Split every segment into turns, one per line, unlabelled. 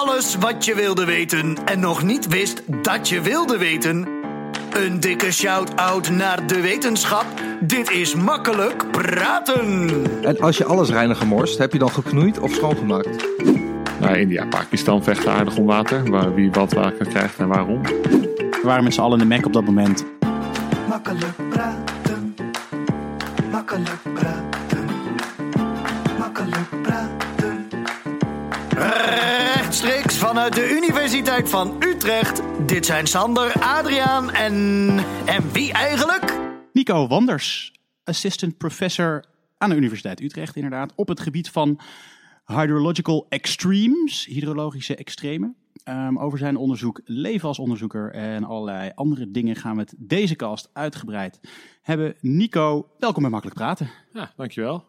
Alles wat je wilde weten en nog niet wist dat je wilde weten. Een dikke shout-out naar de wetenschap. Dit is makkelijk praten.
En als je alles reiner gemorst, heb je dan geknoeid of schoongemaakt?
Nou, India, Pakistan vechten aardig om water. Waar, wie wat water krijgt en waarom.
We waren met z'n allen in de Mac op dat moment.
Makkelijk praten. Makkelijk praten. Vanuit de Universiteit van Utrecht. Dit zijn Sander, Adriaan en. En wie eigenlijk?
Nico Wanders, assistant professor aan de Universiteit Utrecht, inderdaad, op het gebied van hydrological extremes, hydrologische extremen. Ehm, over zijn onderzoek, leven als onderzoeker en allerlei andere dingen gaan we het deze cast uitgebreid hebben. Nico, welkom bij Makkelijk Praten.
Ja, dankjewel.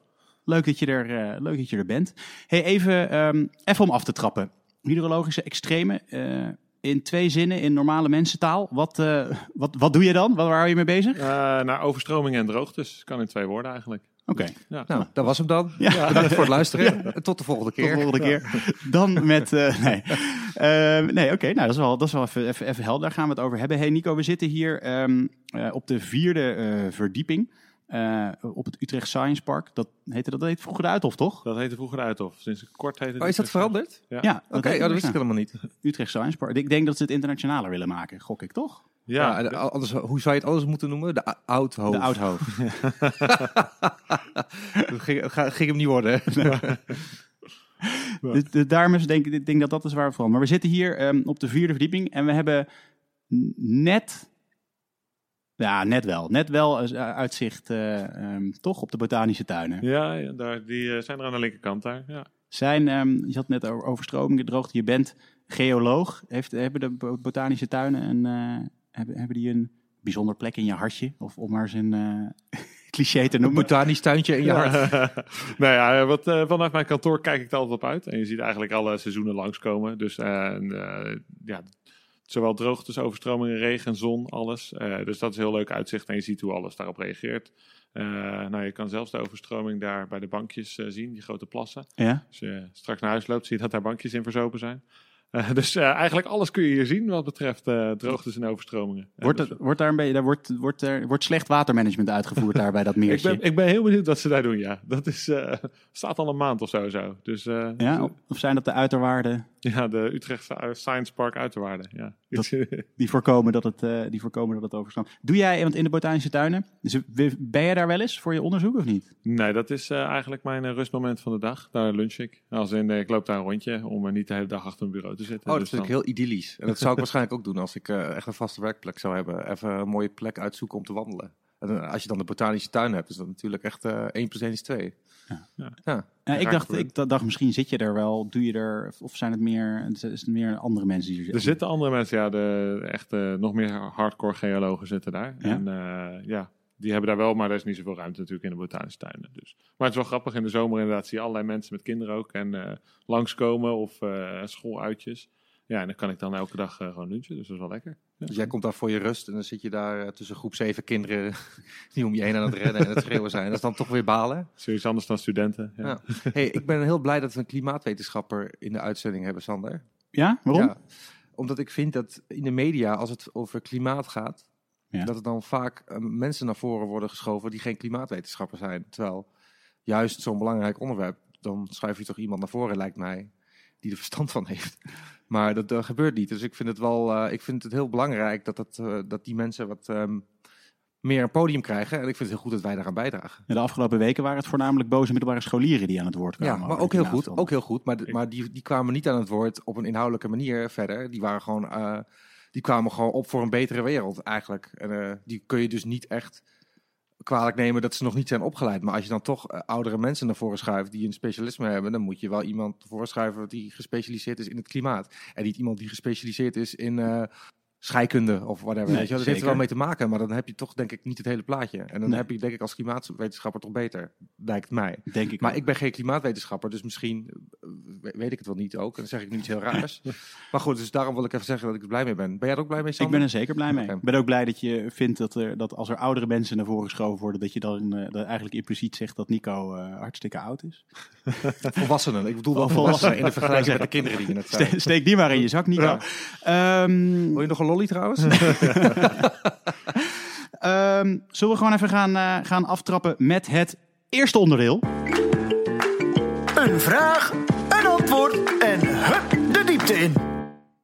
Leuk dat je er, eh, leuk dat je er bent. Hey, even, ehm, even om af te trappen. Hydrologische extremen. eh, in twee zinnen, in normale mensentaal. Wat, eh, wat, wat doe je dan? Waar hou je mee bezig?
Eh, naar overstromingen en droogtes. Kan in twee woorden eigenlijk.
Oké,
Ja.
Nou, dat was hem dan.
Ja.
Bedankt voor het luisteren. Tot de volgende
tot de
keer.
volgende keer. Dan met... eh, nee, Ehm, nee oké. nou, dat is wel, dat is wel even, even, even helder. Daar gaan we het over hebben. Hey Nico, we zitten hier ehm, eh, op de vierde eh, verdieping. Eh, op het Utrecht Science Park. Dat heette, dat heet vroeger de Uithof, toch?
Dat heette vroeger de Uithof. Sinds kort heet het...
Oh, is dat veranderd?
Ja.
Ja,
Oké, oh, dat wist ik helemaal niet.
Utrecht Science Park. Ik denk dat ze het internationaler willen maken, gok ik, toch?
Ja,
Ja, en anders, hoe zou je het anders moeten noemen? De oud hoofd.
De Oudhoofd.
ging, ga- ging hem niet worden.
Dus, dus daarom is, denk ik denk dat dat is waar we van. Maar we zitten hier ehm, op de vierde verdieping en we hebben net, ja, net wel, net wel eens, uh, uitzicht, eh, ehm, toch, op de botanische tuinen.
ja, ja, daar, die eh, zijn er aan de linkerkant daar. Ja.
Zijn, ehm, je had net over overstromingen, droogte. Je bent geoloog. Heeft, hebben de bo- botanische tuinen een, eh, hebben, hebben die een bijzonder plek in je hartje? Of om maar eens een eh, cliché te
Een
noemen.
botanisch tuintje in je hart.
nou ja, wat, eh, vanuit mijn kantoor kijk ik er altijd op uit. En je ziet eigenlijk alle seizoenen langskomen. Dus eh, en, eh, ja, zowel droogtes, overstromingen, regen, zon, alles. Eh, dus dat is heel leuk uitzicht en je ziet hoe alles daarop reageert. Eh, nou, je kan zelfs de overstroming daar bij de bankjes eh, zien, die grote plassen.
Ja?
Als je straks naar huis loopt, zie je dat daar bankjes in verzopen zijn. Eh, dus eh, eigenlijk alles kun je hier zien wat betreft eh, droogtes en overstromingen. En
Wordt,
dus-
wordt daar een beetje, daar wordt, wordt, er, wordt slecht watermanagement uitgevoerd daar bij dat
ik,
meertje?
ben, ik ben heel benieuwd wat ze daar doen, ja. Dat is, staat al een maand of zo. zo. Dus
Ja, of zijn dat de uiterwaarden
Ja, de Utrechtse Science Park Uiterwaarde. Ja.
die voorkomen dat het, die voorkomen dat het overstroomt? Doe jij, want in de botanische tuinen, dus ben je daar wel eens voor je onderzoek of niet?
nee, dat is eigenlijk mijn rustmoment van de dag. Daar lunch ik. Als in, ik loop daar een rondje om niet de hele dag achter een bureau te zitten.
Oh, dat
Dus
vind ik heel idyllisch. En dat zou ik waarschijnlijk ook doen als ik eh, echt een vaste werkplek zou hebben. Even een mooie plek uitzoeken om te wandelen. En eh, als je dan de botanische tuin hebt, is dat natuurlijk echt eh 1 plus 1 is 2.
Ja.
ja.
Ja, ik, dacht, ik da- dacht, misschien zit je er wel, doe je er, of zijn het meer, is het meer andere mensen die er
Er
zitten?
andere mensen, ja, de echt eh, nog meer hardcore geologen zitten daar.
Ja?
En eh, ja, die hebben daar wel, maar er is niet zoveel ruimte natuurlijk in de botanische tuinen. Dus. Maar het is wel grappig, in de zomer inderdaad zie je allerlei mensen met kinderen ook en eh, langskomen of eh, schooluitjes. Ja, en dan kan ik dan elke dag eh, gewoon lunchen, dus dat is wel lekker. Ja.
Dus jij komt daar voor je rust en dan zit je daar tussen groep 7 kinderen die om je heen aan het rennen en het schreeuwen zijn. Dat is dan toch weer balen.
Zoiets anders dan studenten. Ja.
Ja. Hey, ik ben heel blij dat we een klimaatwetenschapper in de uitzending hebben, Sander.
Ja, waarom?
Ja, omdat ik vind dat in de media, als het over klimaat gaat,
Ja.
dat er dan vaak eh, mensen naar voren worden geschoven die geen klimaatwetenschapper zijn. Terwijl juist zo'n belangrijk onderwerp, dan schuif je toch iemand naar voren, lijkt mij, die er verstand van heeft. Maar dat, gebeurt niet. Dus ik vind het wel, eh, ik vind het heel belangrijk dat, dat, eh, dat die mensen wat ehm, meer een podium krijgen. En ik vind het heel goed dat wij daaraan bijdragen.
De afgelopen weken waren het voornamelijk boze middelbare scholieren die aan het woord kwamen.
Ja, maar ook heel goed. Ook heel goed. Maar, de- maar die, die kwamen niet aan het woord op een inhoudelijke manier verder. Die waren gewoon, die kwamen gewoon op voor een betere wereld eigenlijk. En eh, die kun je dus niet echt kwalijk nemen dat ze nog niet zijn opgeleid. Maar als je dan toch eh, oudere mensen naar voren schuift die een specialisme hebben, dan moet je wel iemand voorschuiven die gespecialiseerd is in het klimaat. En niet iemand die gespecialiseerd is in eh, scheikunde of whatever.
Nee,
weet je wel. Dat heeft er wel mee te maken, maar dan heb je toch denk ik niet het hele plaatje. En dan
Nee.
heb je denk ik als klimaatwetenschapper toch beter, lijkt mij.
Denk ik
Maar
ook.
ik ben geen klimaatwetenschapper, dus misschien eh, we- weet ik het wel niet ook. En dan zeg ik nu iets heel raars. maar goed, dus daarom wil ik even zeggen dat ik er blij mee ben. Ben jij er ook blij mee,
Ik ben er zeker blij mee. Ik ben ook blij dat je vindt dat, er, dat als er oudere mensen naar voren geschoven worden, dat je dan eh, dat eigenlijk impliciet zegt dat Nico eh, hartstikke oud is.
Volwassenen. Ik bedoel wel volwassenen in de vergelijking met de kinderen die je net zei.
Ste- Steek die maar in je zak, Nico.
Ja.
Ehm,
Wil je nog een lolly trouwens?
ehm, zullen we gewoon even gaan, eh, gaan aftrappen met het eerste onderdeel?
Een vraag, een antwoord en hup de diepte in.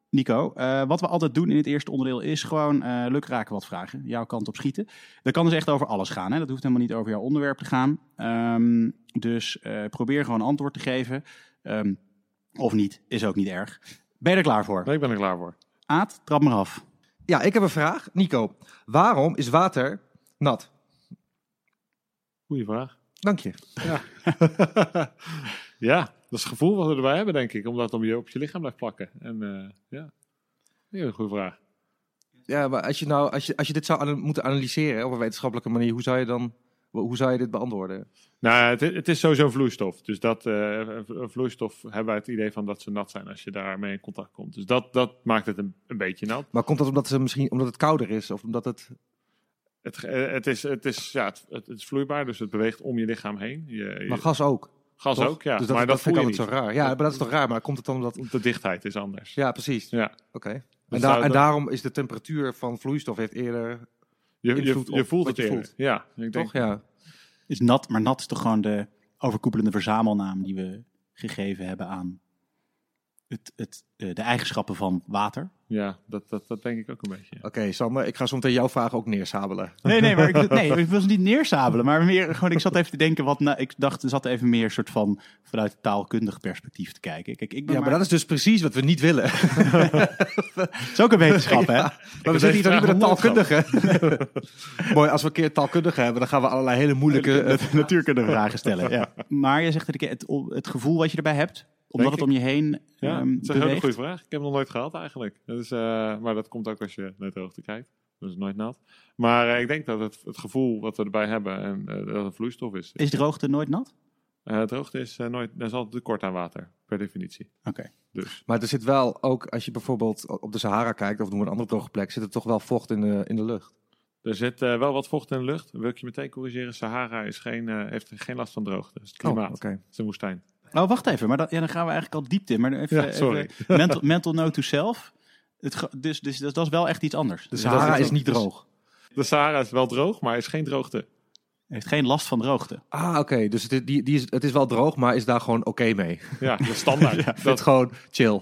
Nico, eh, wat we altijd doen in het eerste onderdeel is gewoon eh luk raken wat vragen. Jouw kant op schieten. Dat kan dus echt over alles gaan. Hè? Dat hoeft helemaal niet over jouw onderwerp te gaan. Ehm, dus eh, probeer gewoon antwoord te geven. Ehm, of niet, is ook niet erg. Ben je er klaar voor?
Nee, ik ben er klaar voor.
Aad, trap maar af.
ja, ik heb een vraag. Nico, waarom is water nat?
Goeie vraag.
Dank je.
ja, dat is het gevoel wat we erbij hebben, denk ik. Omdat het om je, op je lichaam blijft plakken. En eh, ja, heel goede vraag.
Ja, maar als je, nou, als je, als je dit zou moeten analyseren op een wetenschappelijke manier, hoe zou je dan hoe zou je dit beantwoorden?
Nou, het, het is sowieso vloeistof. Dus dat, eh, vloeistof hebben wij het idee van dat ze nat zijn als je daarmee in contact komt. Dus dat, dat maakt het een, een beetje nat.
Maar komt dat omdat, ze misschien, omdat het kouder is? Of omdat het...
Het, eh, het, is, het, is, ja, het, het is vloeibaar, dus het beweegt om je lichaam heen. Je, je-
Maar gas ook.
gas
toch?
ook, ja.
Dus dat,
maar
dat,
dat,
vind ik altijd zo
niet.
raar. Ja, maar dat is toch raar? Maar komt het dan omdat...
De dichtheid is anders.
Ja, precies.
Ja.
Oké. En,
Dus
en
dat-
daarom is de temperatuur van vloeistof heeft eerder...
Je, je, voelt
wat
het
je voelt.
Ja, ik denk,
Toch? Ja.
Is nat, maar nat is toch gewoon de overkoepelende verzamelnaam die we gegeven hebben aan het, het, eh, de eigenschappen van water.
ja dat, dat, dat denk ik ook een beetje.
Oké, Sander, ik ga zo meteen jouw vraag ook neersabelen.
Nee, nee, maar ik, nee, ik wil ze niet neersabelen, maar meer gewoon, ik zat even te denken wat, nou, ik dacht, er zat even meer soort van vanuit het taalkundig perspectief te kijken. Kijk, ik ben
Ja, maar dat is dus precies wat we niet willen.
is ook een wetenschap, hè?
Maar we zitten hier toch niet met een taalkundige? Mooi, als we een keer taalkundige hebben, dan gaan we allerlei hele moeilijke... eh,
natuurkunde vragen stellen. Ja. Maar je zegt het, het, het gevoel wat je erbij hebt, omdat het om je heen
Ja,
ehm,
dat is een hele goede vraag. Ik heb hem nog nooit gehad eigenlijk. Dat is, eh, maar dat komt ook als je naar de hoogte kijkt. Dat is nooit nat. Maar eh, ik denk dat het, het gevoel wat we erbij hebben en eh, dat het vloeistof is.
Is droogte nooit nat?
Eh, droogte is eh, nooit, er is altijd tekort aan water, per definitie.
Oké.
Dus
Maar er zit wel ook, als je bijvoorbeeld op de Sahara kijkt, of noem een andere droge plek, zit er toch wel vocht in de, in de lucht.
er zit eh, wel wat vocht in de lucht. Wil ik je meteen corrigeren. Sahara is geen, eh, heeft geen last van droogte. Het is het klimaat.
Oh, oké.
Het is een woestijn.
Oh, wacht even. Maar dat, ja, dan gaan we eigenlijk al diepte in. Maar even,
Ja, sorry.
even mental, mental note to self. Het, dus, dus dat, dat is wel echt iets anders.
De
Dus
Sahara
is
is niet
dus-
droog.
De Sahara is wel droog, maar is geen droogte.
heeft geen last van droogte.
Ah, oké. Dus het, is- die, die is, het is wel droog, maar is daar gewoon oké mee.
Ja, is standaard.
Dat
dat,
is gewoon chill.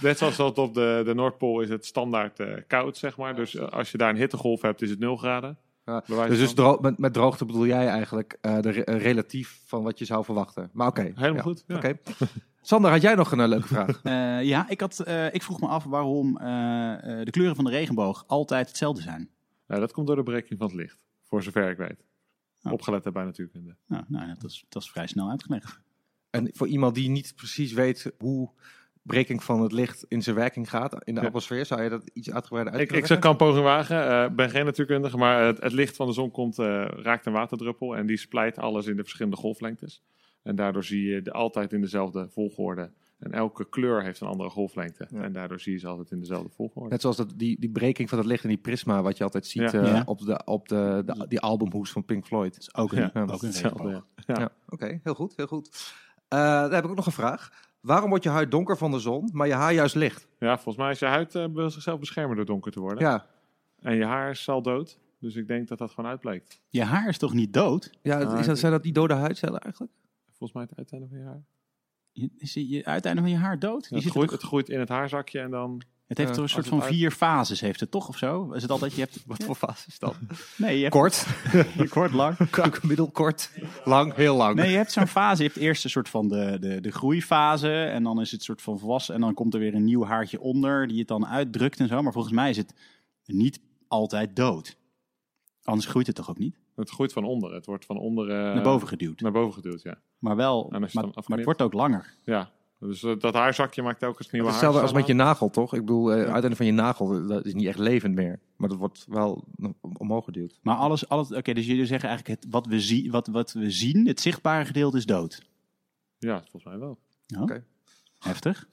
net zoals dat op de, de Noordpool is het standaard eh, koud, zeg maar. Dus eh, als je daar een hittegolf hebt, is het 0 graden.
Ja, Dus, dus
van.
dro- met, met droogte bedoel jij eigenlijk eh, de re- eh, relatief van wat je zou verwachten. Maar oké.
Helemaal
ja.
goed. Ja.
Oké. Sander, had jij nog een eh, leuke vraag?
Eh, ja, ik, had, eh, ik vroeg me af waarom eh, eh, de kleuren van de regenboog altijd hetzelfde zijn.
Ja, dat komt door de berekening van het licht, voor zover ik weet.
Oh.
Opgelet heb bij natuurkunde.
Nou, nou dat, is, dat is vrij snel uitgelegd.
En voor iemand die niet precies weet hoe breking van het licht in zijn werking gaat in de
Ja.
atmosfeer, zou je dat iets uitgebreider uit
Ik,
kunnen
ik zou kan poging wagen. Ik ben geen natuurkundige, maar het, het licht van de zon komt, eh, raakt een waterdruppel en die splijt alles in de verschillende golflengtes. En daardoor zie je de, altijd in dezelfde volgorde. En elke kleur heeft een andere golflengte.
Ja.
En daardoor zie je ze altijd in dezelfde volgorde.
Net zoals dat, die, die breking van het licht in die prisma, wat je altijd ziet
Ja.
eh,
Ja.
op, de, op de, de, die albumhoes van Pink Floyd.
Dat is ook een,
Hetzelfde,
oké, heel goed, heel goed. Eh daar heb ik ook nog een vraag. Waarom wordt je huid donker van de zon, maar je haar juist licht?
Ja, volgens mij is je huid eh, wil zichzelf beschermen door donker te worden.
Ja,
En je haar is al dood. Dus ik denk dat dat gewoon uitblijkt.
Je haar is toch niet dood?
ja
Ah,
is dat, zijn dat die dode huidcellen eigenlijk?
Volgens mij het uiteinde van je haar.
Je- Is je, je uiteinde van je haar dood?
Ja, het, groeit,
toch-
het groeit in het haarzakje en dan...
het heeft
eh,
toch een soort van
uit-
vier fases, heeft het toch of zo? Is het altijd, je hebt...
Wat voor fase is dat?
Nee, je hebt
Kort,
kort, lang.
middelkort, lang, heel lang.
Nee, je hebt zo'n fase. Je hebt eerst een soort van de, de, de groeifase. En dan is het soort van volwassen. En dan komt er weer een nieuw haartje onder. Die het dan uitdrukt en zo. Maar volgens mij is het niet altijd dood. Anders groeit het toch ook niet?
Het groeit van onder. Het wordt van onder... eh,
Naar boven geduwd.
Naar boven geduwd, ja.
Maar wel, maar,
het dan
maar het
afknipt?
wordt ook langer.
Ja, Dus eh, dat haarzakje maakt telkens nieuwe haar.
Hetzelfde als met je nagel, toch? Ik bedoel, eh uiteindelijk van je nagel, dat is niet echt levend meer. Maar dat wordt wel omhoog geduwd.
Maar alles, alles oké, dus jullie zeggen eigenlijk het, wat, we zien, wat, wat we zien, het zichtbare gedeelte is dood.
Ja, volgens mij wel.
Ja.
Oké.
Heftig.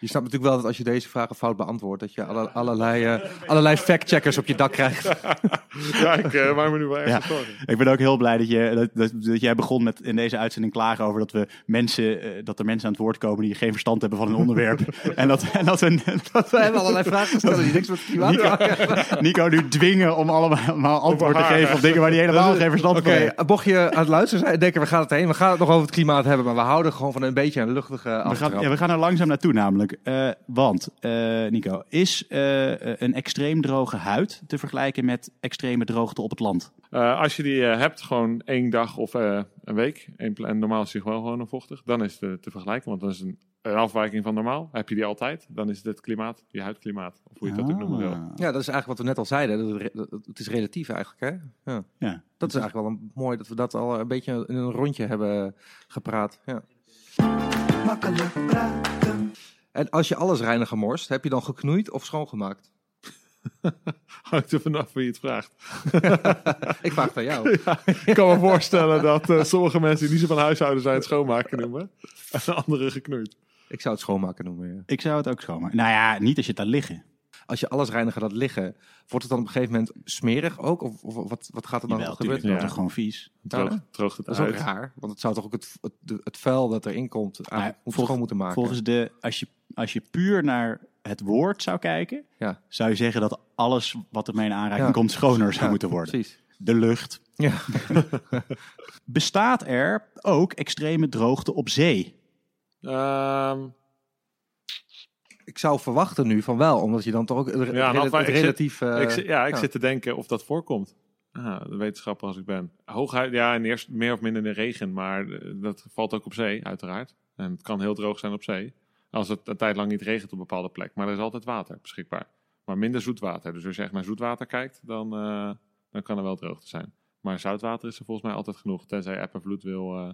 Je snapt natuurlijk wel dat als je deze vragen fout beantwoordt, dat je alle- allerlei, eh, allerlei fact-checkers op je dak krijgt.
ja, ik eh, maak me nu wel echt
Ja.
zorgen.
Ik ben ook heel blij dat, je, dat, dat, dat jij begon met in deze uitzending klagen over dat, we mensen, eh, dat er mensen aan het woord komen die geen verstand hebben van een onderwerp. en dat, en dat we, dat
We hebben allerlei vragen gesteld die niks met klimaat hebben.
Nico nu dwingen om allemaal antwoord te geven op dingen waar hij helemaal geen verstand
Oké,
van heeft.
mocht je aan het luisteren zijn denken, we gaan het heen. We gaan het nog over het klimaat hebben, maar we houden gewoon van een beetje een luchtige
We gaan,
aftrap.
ja, we gaan er langzaam naartoe namelijk. Eh, want, eh, Nico, is eh, een extreem droge huid te vergelijken met extreme droogte op het land?
Eh, als je die eh, hebt, gewoon één dag of eh, een week, en normaal is die gewoon gewoon vochtig, dan is het te vergelijken, want dan is een, een afwijking van normaal. Heb je die altijd, dan is het het klimaat, je huidklimaat, of hoe je dat ook noemen wil.
Ah.
Ja, dat is eigenlijk wat we net al zeiden. Dat het, re- dat- het is relatief eigenlijk, hè? Ja.
Ja.
Dat is eigenlijk wel een, mooi dat we dat al een beetje in een rondje hebben gepraat. Ja.
Makkelijk praten.
En als je alles reiniger morst, heb je dan geknoeid of schoongemaakt?
Hangt er vanaf wie je het vraagt.
Ik vraag het aan jou.
Ik kan me voorstellen dat eh, sommige mensen die niet zo van huishouden zijn het schoonmaken noemen. En anderen geknoeid.
Ik zou het schoonmaken noemen. Ja.
Ik zou het ook schoonmaken. Nou ja, niet als je het laat liggen.
Als je alles reiniger laat liggen, wordt het dan op een gegeven moment smerig ook? Of, of wat, wat gaat er dan gebeuren?
Ja.
dat is gewoon vies.
Droogt,
Ja.
droogt het
Dat is ook raar, want het zou toch ook het, het, het vuil dat erin komt
Nou,
moet
volg-
schoon moeten maken.
Volgens de, als je, als je puur naar het woord zou kijken,
Ja.
zou je zeggen dat alles wat ermee in aanraking
Ja.
komt schoner zou
Ja,
moeten worden.
Precies.
De lucht.
Ja.
Bestaat er ook extreme droogte op zee?
Ehm,
Ik zou verwachten nu van wel, omdat je dan toch ook
Ja, nou, zit-
relatief... eh,
ik, ja, ik
ja.
zit te denken of dat voorkomt. Ah, de wetenschapper als ik ben. Hooguit, ja, en eerst meer of minder in de regen, maar eh, dat valt ook op zee, uiteraard. En het kan heel droog zijn op zee. Als het een tijd lang niet regent op een bepaalde plek. Maar er is altijd water beschikbaar. Maar minder zoetwater. Dus als je echt naar zoetwater kijkt, dan, eh, dan kan er wel droogte zijn. Maar zoutwater is er volgens mij altijd genoeg. Tenzij app en vloed wil. eh,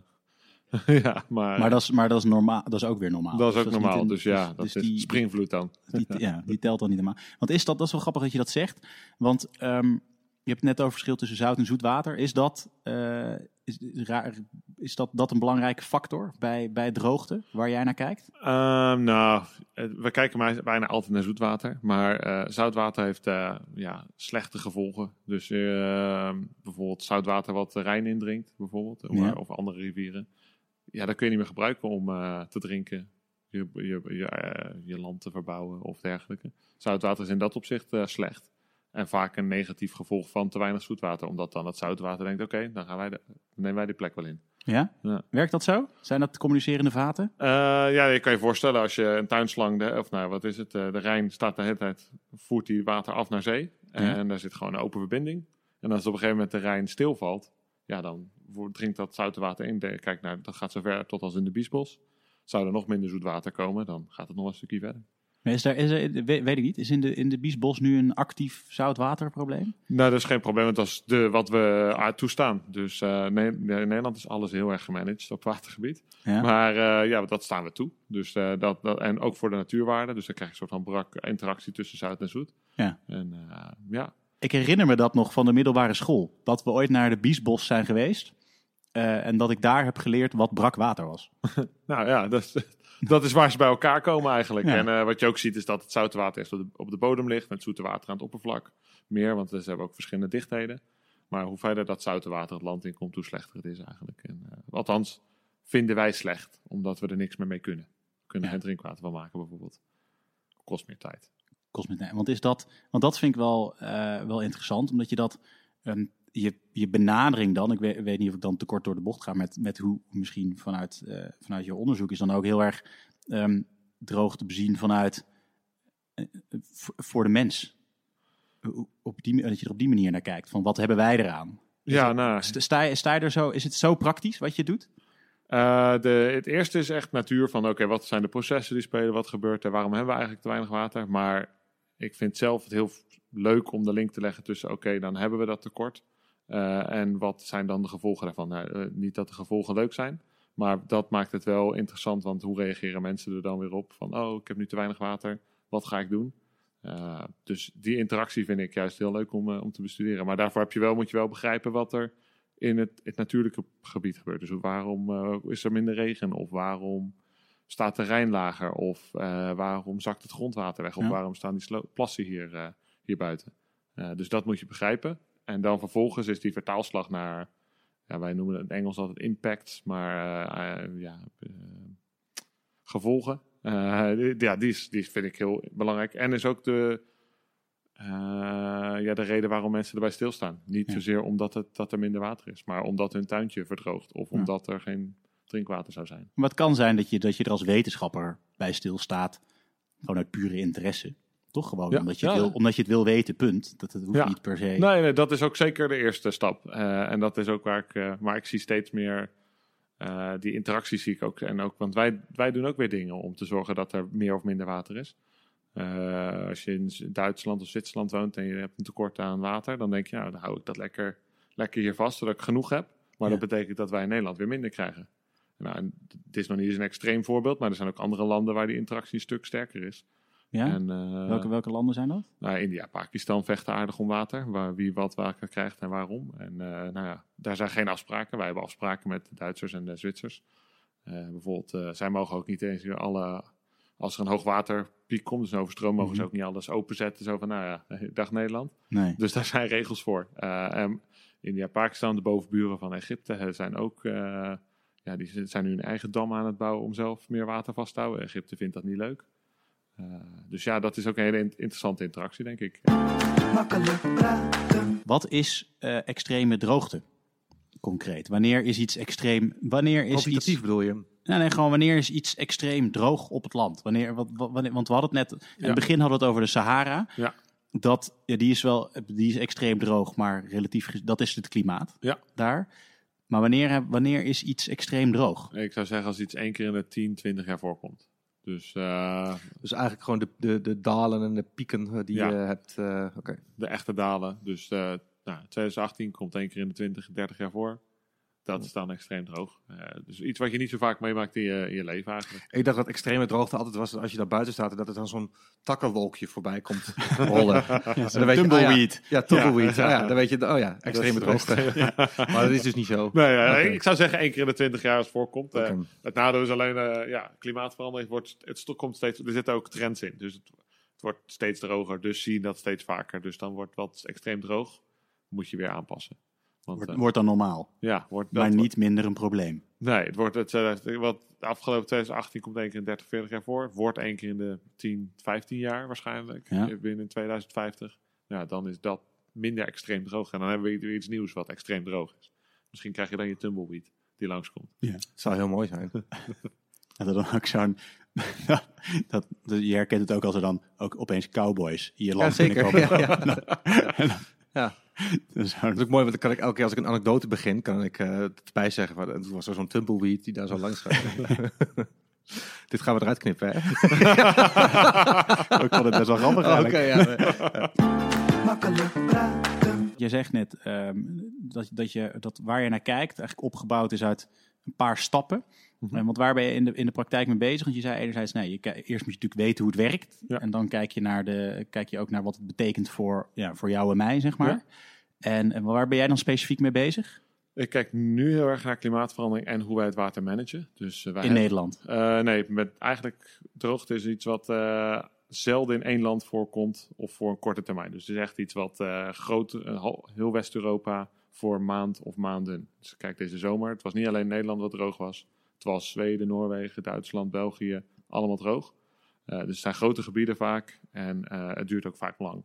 ja, maar,
Maar dat is, maar dat is, normaal, dat is ook weer normaal.
dat is ook
niet
normaal.
een-
dus ja, dat is
die,
springvloed dan.
Die, ja, die telt dan niet helemaal. Want is dat, dat is wel grappig dat je dat zegt. Want ehm, je hebt het net over verschil tussen zout en zoet water. Is dat, eh, is, raar, is dat, dat een belangrijke factor bij, bij droogte, waar jij naar kijkt?
Ehm, nou, eh, we kijken bijna altijd naar zoetwater. Maar eh, zoutwater heeft ja, slechte gevolgen. Dus eh, bijvoorbeeld zoutwater wat de Rijn indringt, bijvoorbeeld.
Ja.
Of andere rivieren. Ja, dat kun je niet meer gebruiken om te drinken. Je, je, je, je land te verbouwen of dergelijke. Zoutwater is in dat opzicht slecht. En vaak een negatief gevolg van te weinig zoetwater. Omdat dan het zoutwater denkt, oké, dan gaan wij de, dan nemen wij die plek wel in.
Ja?
Ja.
Werkt dat zo? Zijn dat communicerende vaten?
Eh, ja, je kan je voorstellen als je een tuinslang, de, of nou wat is het, eh, de Rijn staat de hele tijd, voert die water af naar zee. En daar zit gewoon een open verbinding. En als op een gegeven moment de Rijn stilvalt, ja, dan wordt- dringt dat zoute water in. Kijk, nou, dat gaat zover tot als in de Biesbos. Zou er nog minder zoet water komen, dan gaat het nog een stukje verder.
Is daar, is er, we- weet ik niet. Is in de, in de Biesbos nu een actief zoutwaterprobleem?
Nou, dat is geen probleem, want dat is de, wat we toestaan. Dus nee, in Nederland is alles heel erg gemanaged op watergebied.
Ja.
Maar eh, ja, dat staan we toe. Dus, eh, dat, dat, en ook voor de natuurwaarde. Dus dan krijg je een soort van brak interactie tussen zout en zoet.
Ja.
En ja,
Ik herinner me dat nog van de middelbare school. Dat we ooit naar de Biesbos zijn geweest. en dat ik daar heb geleerd wat brak water was.
nou ja, dat is, dat is waar ze bij elkaar komen eigenlijk.
Ja.
En eh, wat je ook ziet is dat het zoute water echt op de, op de bodem ligt. Met zoete water aan het oppervlak. Meer, want ze hebben ook verschillende dichtheden. Maar hoe verder dat zoute water het land in komt, hoe slechter het is eigenlijk. En, eh, althans, vinden wij slecht, omdat we er niks meer mee kunnen. We kunnen
Ja.
geen drinkwater van maken bijvoorbeeld. Kost meer tijd.
Kost me- Want, is dat, want dat vind ik wel, eh, wel interessant, omdat je dat, ehm, je, je benadering dan, ik weet, weet niet of ik dan te kort door de bocht ga met, met hoe misschien vanuit, eh, vanuit je onderzoek is dan ook heel erg ehm, droog te bezien vanuit eh, voor de mens. Op die, dat je er op die manier naar kijkt, van wat hebben wij eraan?
Ja, nou,
Sta, je- sta je er zo, is het zo praktisch wat je doet?
Eh, de, het eerste is echt natuur van oké, wat zijn de processen die spelen, wat gebeurt er, waarom hebben we eigenlijk te weinig water. Maar ik vind zelf het heel leuk om de link te leggen tussen oké, dan hebben we dat tekort. Eh, en wat zijn dan de gevolgen daarvan? Nou, eh, niet dat de gevolgen leuk zijn, Maar dat maakt het wel interessant, want hoe reageren mensen er dan weer op? Van, oh, ik heb nu te weinig water, wat ga ik doen? Uh, dus die interactie vind ik juist heel leuk om, uh, om te bestuderen. Maar daarvoor heb je wel, moet je wel begrijpen wat er in het, het natuurlijke gebied gebeurt. Dus waarom uh, is er minder regen? Of waarom staat de Rijn lager? Of waarom zakt het grondwater weg? Of
Ja.
waarom staan die plassen hier, hier buiten? dus dat moet je begrijpen. En dan vervolgens is die vertaalslag naar, ja, wij noemen het in het Engels altijd impact, maar eh, eh, ja, eh, gevolgen. Die, ja, die, is, die vind ik heel belangrijk. En is ook de, ja, de reden waarom mensen erbij stilstaan. Niet
Ja.
zozeer omdat het, dat er minder water is, maar omdat hun tuintje verdroogt of
Ja.
omdat er geen drinkwater zou zijn.
Maar het kan zijn dat je, dat je er als wetenschapper bij stilstaat. Gewoon uit pure interesse. Toch gewoon
Ja,
omdat, je het
ja.
wil, omdat je het wil weten, punt. Dat het hoeft
Ja.
niet per se.
Nee, nee, dat is ook zeker de eerste stap. Eh, en dat is ook waar ik, eh, maar ik zie steeds meer eh, die interacties zie ik ook. En ook, want wij, wij doen ook weer dingen om te zorgen dat er meer of minder water is. Eh, als je in Duitsland of Zwitserland woont en je hebt een tekort aan water, dan denk je, nou, dan hou ik dat lekker, lekker hier vast, zodat ik genoeg heb. Maar dat betekent dat wij in Nederland weer minder krijgen. Nou, het is nog niet eens een extreem voorbeeld, maar er zijn ook andere landen waar die interactie een stuk sterker is.
Ja?
En, eh,
welke, welke landen zijn dat?
nou, India, Pakistan vechten aardig om water. Waar, wie wat water krijgt en waarom. En eh, nou ja, daar zijn geen afspraken. Wij hebben afspraken met de Duitsers en de Zwitsers. Eh, bijvoorbeeld, zij mogen ook niet eens alle... Als er een hoogwaterpiek komt, dus een overstroom, mogen ze
Mhm.
ook niet alles openzetten. Zo van, nou ja, dag Nederland.
Nee.
Dus daar zijn regels voor. En India, Pakistan, de bovenburen van Egypte, zijn ook... ja, die zijn nu een eigen dam aan het bouwen om zelf meer water vast te houden. Egypte vindt dat niet leuk. Eh, dus ja, dat is ook een hele in- interessante interactie, denk ik.
Makkelijk praten.
Wat is eh, extreme droogte? Concreet. Wanneer is iets extreem? Wanneer is iets.
bedoel je?
Nee, nee, gewoon wanneer is iets extreem droog op het land? Wanneer, wat, wat- wanneer, want we hadden het net. In
Ja.
het begin hadden we het over de Sahara.
Ja.
Dat, ja, die is wel die is extreem droog, maar relatief. Dat is het klimaat
Ja.
daar. Maar wanneer, wanneer is iets extreem droog?
Ik zou zeggen als iets één keer in de 10, 20 jaar voorkomt. Dus eh,
Dus eigenlijk gewoon de, de, de dalen en de pieken eh, die
Ja.
je hebt. eh,
de echte dalen. Dus nou, 2018 komt één keer in de 20, 30 jaar voor. Dat is dan extreem droog. Eh, dus iets wat je niet zo vaak meemaakt in je, in je leven eigenlijk.
Ik dacht dat extreme droogte altijd was als je daar buiten staat en dat er dan zo'n takkenwolkje voorbij komt rollen. En dan weet je, oh ja,
tumbleweed.
ja, tumbleweed. Ja. ja, dan weet je, oh ja, extreme droogte. Maar dat is dus niet zo.
Nee, ja, ik zou zeggen één keer in de 20 jaar als het voorkomt. Eh, het nadeel is alleen, eh, ja, klimaatverandering wordt, het komt steeds, er zitten ook trends in. Dus het, het wordt steeds droger, dus zie je dat steeds vaker. Dus dan wordt wat extreem droog, moet je weer aanpassen. Want,
Wordt,
eh,
wordt dan normaal,
ja, wordt,
maar niet minder een probleem.
Nee, het wordt het, eh, wat afgelopen 2018 komt één keer in 30, 40 jaar voor. Het wordt één keer in de 10, 15 jaar waarschijnlijk.
Ja.
eh, Binnen 2050. Ja, dan is dat minder extreem droog. En dan hebben we weer iets nieuws wat extreem droog is. Misschien krijg je dan je tumbleweed die langskomt.
Het zou heel mooi zijn.
En dat dan ook zo'n. dat, dat- je herkent het ook als er dan ook opeens cowboys in je
Ja,
land
zeker.
binnenkomen.
Ja, ja. ja.
Dus
Dat is ook mooi, want dan kan ik elke keer als ik een anekdote begin, kan ik eh erbij zeggen. Van, het was er zo'n tumbleweed die daar zo langs gaat. Dit gaan we eruit knippen, hè?
ik vond het best wel grappig
Oh, Oké,
eigenlijk.
ja.
Makkelijk praten.
Je zegt net ehm, dat, dat, je, dat waar je naar kijkt eigenlijk opgebouwd is uit een paar stappen.
Mhm.
Eh, Want waar ben je in de, in de praktijk mee bezig? Want je zei enerzijds, nee, je, eerst moet je natuurlijk weten hoe het werkt.
Ja.
En dan kijk je, naar de, kijk je ook naar wat het betekent voor, ja, voor jou en mij, zeg maar.
Ja.
En, en waar ben jij dan specifiek mee bezig?
Ik kijk nu heel erg naar klimaatverandering en hoe wij het water managen. Dus, eh, wij
In
hebben-
Nederland.
Eh, nee, met eigenlijk droogte is iets wat zelden in één land voorkomt of voor een korte termijn. Dus het is echt iets wat groot, heel West-Europa voor maand of maanden. Dus kijk deze zomer, het was niet alleen Nederland wat droog was. Het was Zweden, Noorwegen, Duitsland, België, allemaal droog. Eh, dus het zijn grote gebieden vaak en eh, het duurt ook vaak lang.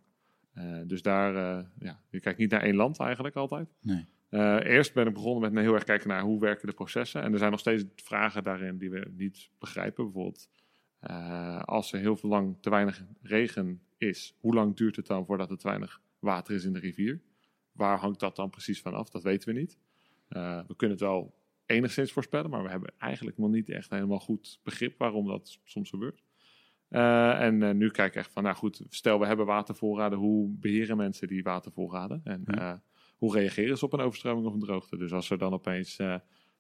Eh, dus daar, ja, je kijkt niet naar één land eigenlijk altijd.
Nee.
Eerst ben ik begonnen met heel erg kijken naar hoe werken de processen. En er zijn nog steeds vragen daarin die we niet begrijpen. Bijvoorbeeld, als er heel veel lang te weinig regen is, hoe lang duurt het dan voordat er te weinig water is in de rivier? Waar hangt dat dan precies van af? Dat weten we niet. We kunnen het wel enigszins voorspellen, maar we hebben eigenlijk nog niet echt helemaal goed begrip waarom dat soms gebeurt. Eh, en eh, nu kijk ik echt van, nou goed, stel we hebben watervoorraden, hoe beheren mensen die watervoorraden? En
Ja.
eh, hoe reageren ze op een overstroming of een droogte? Dus als er dan opeens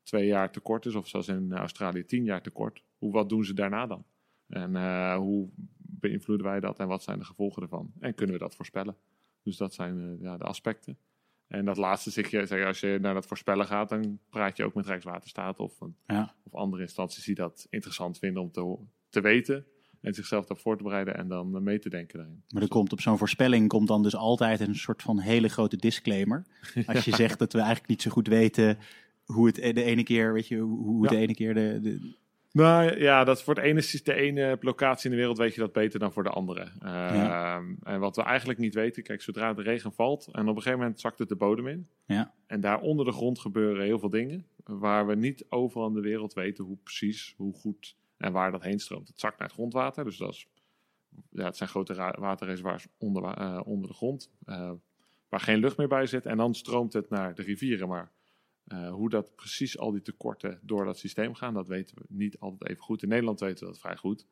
twee jaar tekort is, of zoals in Australië tien jaar tekort, hoe, wat doen ze daarna dan? En hoe beïnvloeden wij dat en wat zijn de gevolgen ervan? En kunnen we dat voorspellen? Dus dat zijn ja, de aspecten. En dat laatste zeg je, zeg je, als je naar dat voorspellen gaat, dan praat je ook met Rijkswaterstaat of, een-
Ja.
of andere instanties die dat interessant vinden om te, te weten en zichzelf daarop voor te bereiden en dan mee te denken daarin.
Maar er komt op zo'n voorspelling komt dan dus altijd een soort van hele grote disclaimer. Als je zegt dat we eigenlijk niet zo goed weten hoe het de ene keer, weet je, hoe het
Ja.
de ene keer de, de
Nou ja, dat voor het ene, de ene locatie in de wereld weet je dat beter dan voor de andere. Ehm, En wat we eigenlijk niet weten, kijk, zodra de regen valt en op een gegeven moment zakt het de bodem in.
Ja.
En daar onder de grond gebeuren heel veel dingen waar we niet overal in de wereld weten hoe precies, hoe goed en waar dat heen stroomt. Het zakt naar het grondwater, dus dat is, ja, het zijn grote waterreservoirs onder, eh, onder de grond, eh, waar geen lucht meer bij zit. En dan stroomt het naar de rivieren, maar eh, hoe dat precies al die tekorten door dat systeem gaan, dat weten we niet altijd even goed. In Nederland weten we dat vrij goed.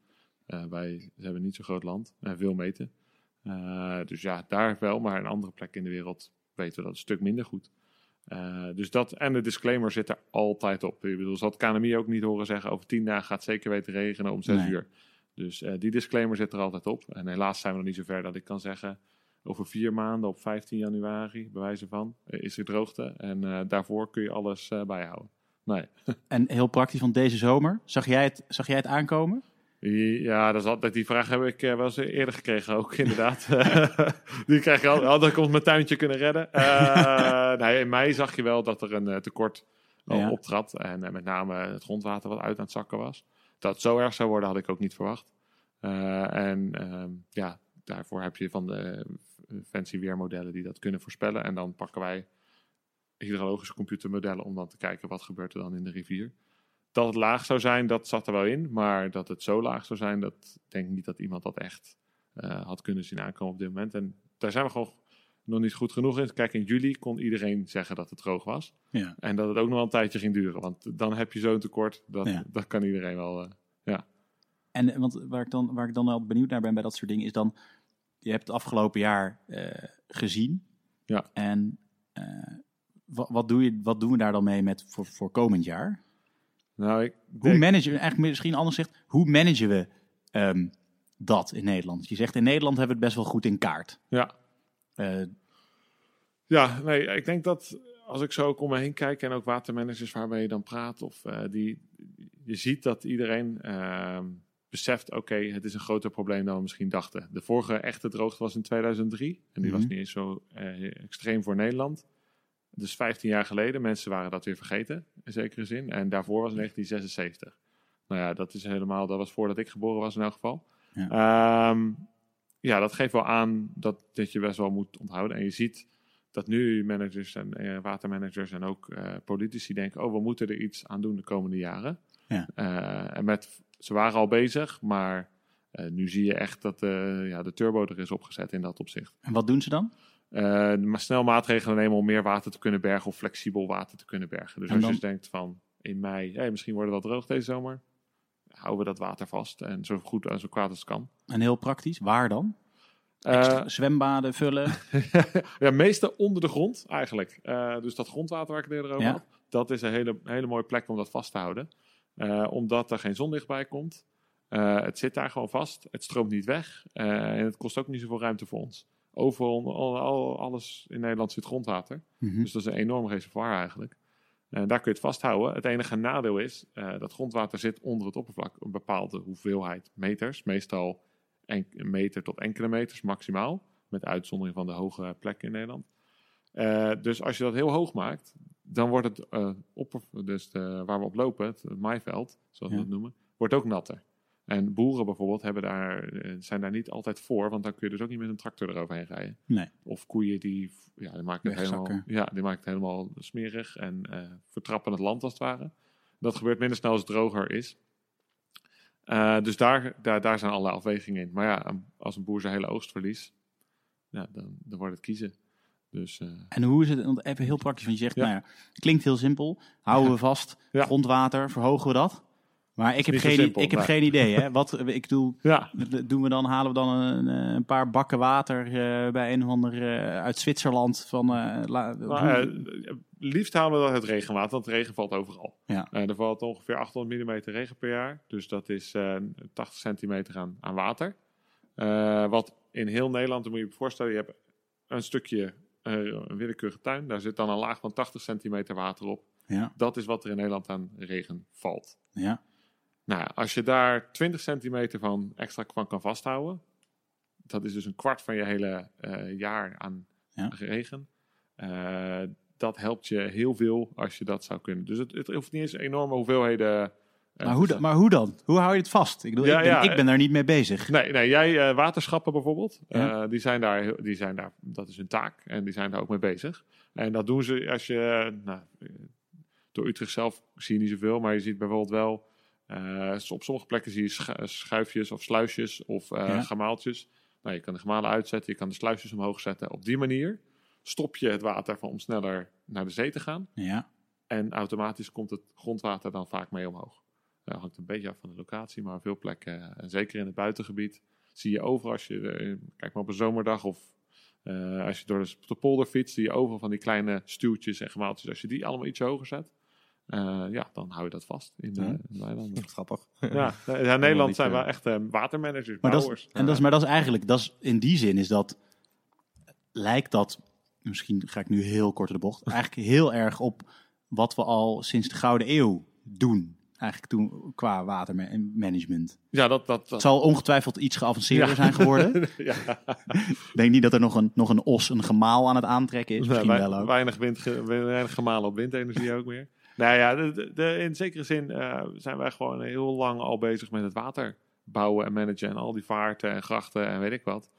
Eh, wij hebben niet zo'n groot land en veel meten. Eh, dus ja, daar wel, maar in andere plekken in de wereld weten we dat een stuk minder goed. Eh, dus dat en de disclaimer zit er altijd op. Ik bedoel, zal het KNMI ook niet horen zeggen over tien dagen gaat het zeker weten regenen om zes
Nee.
uur. Dus eh, die disclaimer zit er altijd op. En helaas zijn we nog niet zo ver dat ik kan zeggen over vier maanden op 15 januari, bij wijze van, eh, is er droogte. En eh, daarvoor kun je alles eh, bijhouden. Nee.
En heel praktisch van deze zomer. Zag jij het, zag jij het aankomen?
Ja, dat is altijd, die vraag heb ik wel eens eerder gekregen ook, inderdaad. die krijg je al, had ik ons mijn tuintje kunnen redden. Nee, in mei zag je wel dat er een tekort
Ja.
optrad. En met name het grondwater wat uit aan het zakken was. Dat het zo erg zou worden, had ik ook niet verwacht. En ehm, ja, daarvoor heb je van de eh, fancy weermodellen die dat kunnen voorspellen. En dan pakken wij hydrologische computermodellen om dan te kijken wat gebeurt er dan in de rivier. Dat het laag zou zijn, dat zat er wel in. Maar dat het zo laag zou zijn, dat denk ik niet dat iemand dat echt eh, had kunnen zien aankomen op dit moment. En daar zijn we gewoon nog niet goed genoeg in. Kijk, in juli kon iedereen zeggen dat het droog was.
Ja.
En dat het ook nog wel een tijdje ging duren. Want dan heb je zo'n tekort, dat,
Ja.
dat kan iedereen wel. eh,
En eh, want waar ik, dan, waar ik dan wel benieuwd naar ben bij dat soort dingen is dan, je hebt het afgelopen jaar eh, gezien.
Ja.
En eh, wat, wat, doe je, wat doen we daar dan mee met voor, voor komend jaar?
nou, ik
Hoe managen we, eigenlijk misschien anders gezegd, hoe managen we ehm, dat in Nederland? Je zegt in Nederland hebben we het best wel goed in kaart.
ja,
Eh,
Ja, nee, ik denk dat als ik zo ook om me heen kijk en ook watermanagers waarmee je dan praat, of die, je ziet dat iedereen ehm, beseft, oké, het is een groter probleem dan we misschien dachten. De vorige echte droogte was in 2003 en die was
Mhm.
niet eens zo eh, extreem voor Nederland. Dus 15 jaar geleden, mensen waren dat weer vergeten, in zekere zin. En daarvoor was 1976. Nou ja, dat is helemaal, dat was voordat ik geboren was in elk geval. Ja, ja dat geeft wel aan dat, dat je best wel moet onthouden. En je ziet dat nu managers en eh, watermanagers en ook eh, politici denken: oh, we moeten er iets aan doen de komende jaren.
Ja.
Eh, en met, ze waren al bezig, maar eh, nu zie je echt dat eh, ja, de turbo er is opgezet in dat opzicht.
en wat doen ze dan?
Eh, maar snel maatregelen nemen om meer water te kunnen bergen of flexibel water te kunnen bergen. Dus als je dus denkt van in mei, hey, misschien wordt het wel droog deze zomer, houden we dat water vast en zo goed en zo kwaad als het kan.
En heel praktisch, waar dan? Zwembaden vullen?
ja, meestal onder de grond eigenlijk. Dus dat grondwater waar ik het eerder over
Ja.
had, dat is een hele, hele mooie plek om dat vast te houden. Eh, omdat er geen zonlicht bij komt. Eh, het zit daar gewoon vast. Het stroomt niet weg. Eh, en het kost ook niet zoveel ruimte voor ons. Overal, al, al- alles in Nederland zit grondwater.
Mhm.
Dus dat is een enorm reservoir eigenlijk. En daar kun je het vasthouden. Het enige nadeel is dat grondwater zit onder het oppervlak. Een bepaalde hoeveelheid meters. Meestal en- een meter tot enkele meters maximaal. Met uitzondering van de hoge plekken in Nederland. Dus als je dat heel hoog maakt, dan wordt het eh, opper, dus de, waar we op lopen, het maaiveld, zoals
Ja.
we het noemen, wordt ook natter. En boeren bijvoorbeeld hebben daar, eh, zijn daar niet altijd voor, want dan kun je dus ook niet met een tractor eroverheen rijden.
Nee.
Of koeien die, ja, die maken het helemaal, ja, die maken het helemaal smerig en eh, vertrappen het land als het ware. Dat gebeurt minder snel als het droger is. Eh, dus daar, daar, daar zijn allerlei afwegingen in. Maar ja, als een boer zijn hele oogst verliest, ja, dan, dan wordt het kiezen. Dus eh,
En hoe is het, want even heel praktisch, want je zegt,
Ja.
nou ja, klinkt heel simpel. Houden we vast, grondwater, verhogen we dat? Maar ik heb, geen,
simpel,
ik heb geen idee. Hè? Wat, ik
Ja,
doen we dan, halen we dan een, een paar bakken water eh, bij een of ander eh, uit Zwitserland? Van, la-
nou, liefst halen we dan het regenwater, want regen valt overal.
Ja.
Er valt ongeveer 800 mm regen per jaar. Dus dat is eh 80 centimeter aan, aan water. Wat in heel Nederland, dan moet je je voorstellen, je hebt een stukje, een willekeurige tuin. Daar zit dan een laag van 80 centimeter water op.
ja,
Dat is wat er in Nederland aan regen valt.
ja,
Nou, als je daar 20 centimeter van extra van kan vasthouden, dat is dus een kwart van je hele eh, jaar aan
Ja.
regen. Eh, dat helpt je heel veel als je dat zou kunnen. Dus het, het hoeft niet eens enorme hoeveelheden. Eh,
maar, hoe,
te
da- maar hoe dan? Hoe hou je het vast? Ik, bedoel,
Ja,
ik, ben,
ja,
ik ben daar niet mee bezig.
Nee, nee jij eh, waterschappen bijvoorbeeld,
Ja.
eh, die zijn daar, die zijn daar, dat is hun taak en die zijn daar ook mee bezig. En dat doen ze als je, nou, eh, door Utrecht zelf zie je niet zoveel, maar je ziet bijvoorbeeld wel, eh, op sommige plekken zie je schu- schuifjes of sluisjes of eh gemaaltjes. Nou, je kan de gemalen uitzetten, je kan de sluisjes omhoog zetten. Op die manier stop je het water van om sneller naar de zee te gaan.
Ja,
En automatisch komt het grondwater dan vaak mee omhoog. Dat hangt een beetje af van de locatie, maar veel plekken, eh, en zeker in het buitengebied, zie je overal als je, eh, kijk maar op een zomerdag of eh, als je door de, de polder fietst, zie je overal van die kleine stuwtjes en gemaaltjes. Als je die allemaal iets hoger zet, eh, ja, dan hou je dat vast in de,
Ja.
in de weilanden.
Grappig.
Ja, ja, in Nederland zijn we
eh,
echt eh, watermanagers,
maar dat, is, en dat is, maar dat is eigenlijk, dat is, in die zin is dat, lijkt dat, misschien ga ik nu heel kort de bocht, eigenlijk heel erg op wat we al sinds de Gouden Eeuw doen. Eigenlijk toen qua watermanagement.
Ja, dat... dat,
Het zal ongetwijfeld iets geavanceerder
Ja.
zijn geworden.
ja.
Ik denk niet dat er nog een, nog een os, een gemaal aan het aantrekken is. Misschien wel ook.
Weinig, wind, weinig gemalen op windenergie ook meer. Nou ja, de, de- de- in zekere zin eh, zijn wij gewoon heel lang al bezig met het water bouwen en managen. En al die vaarten en grachten en weet ik wat.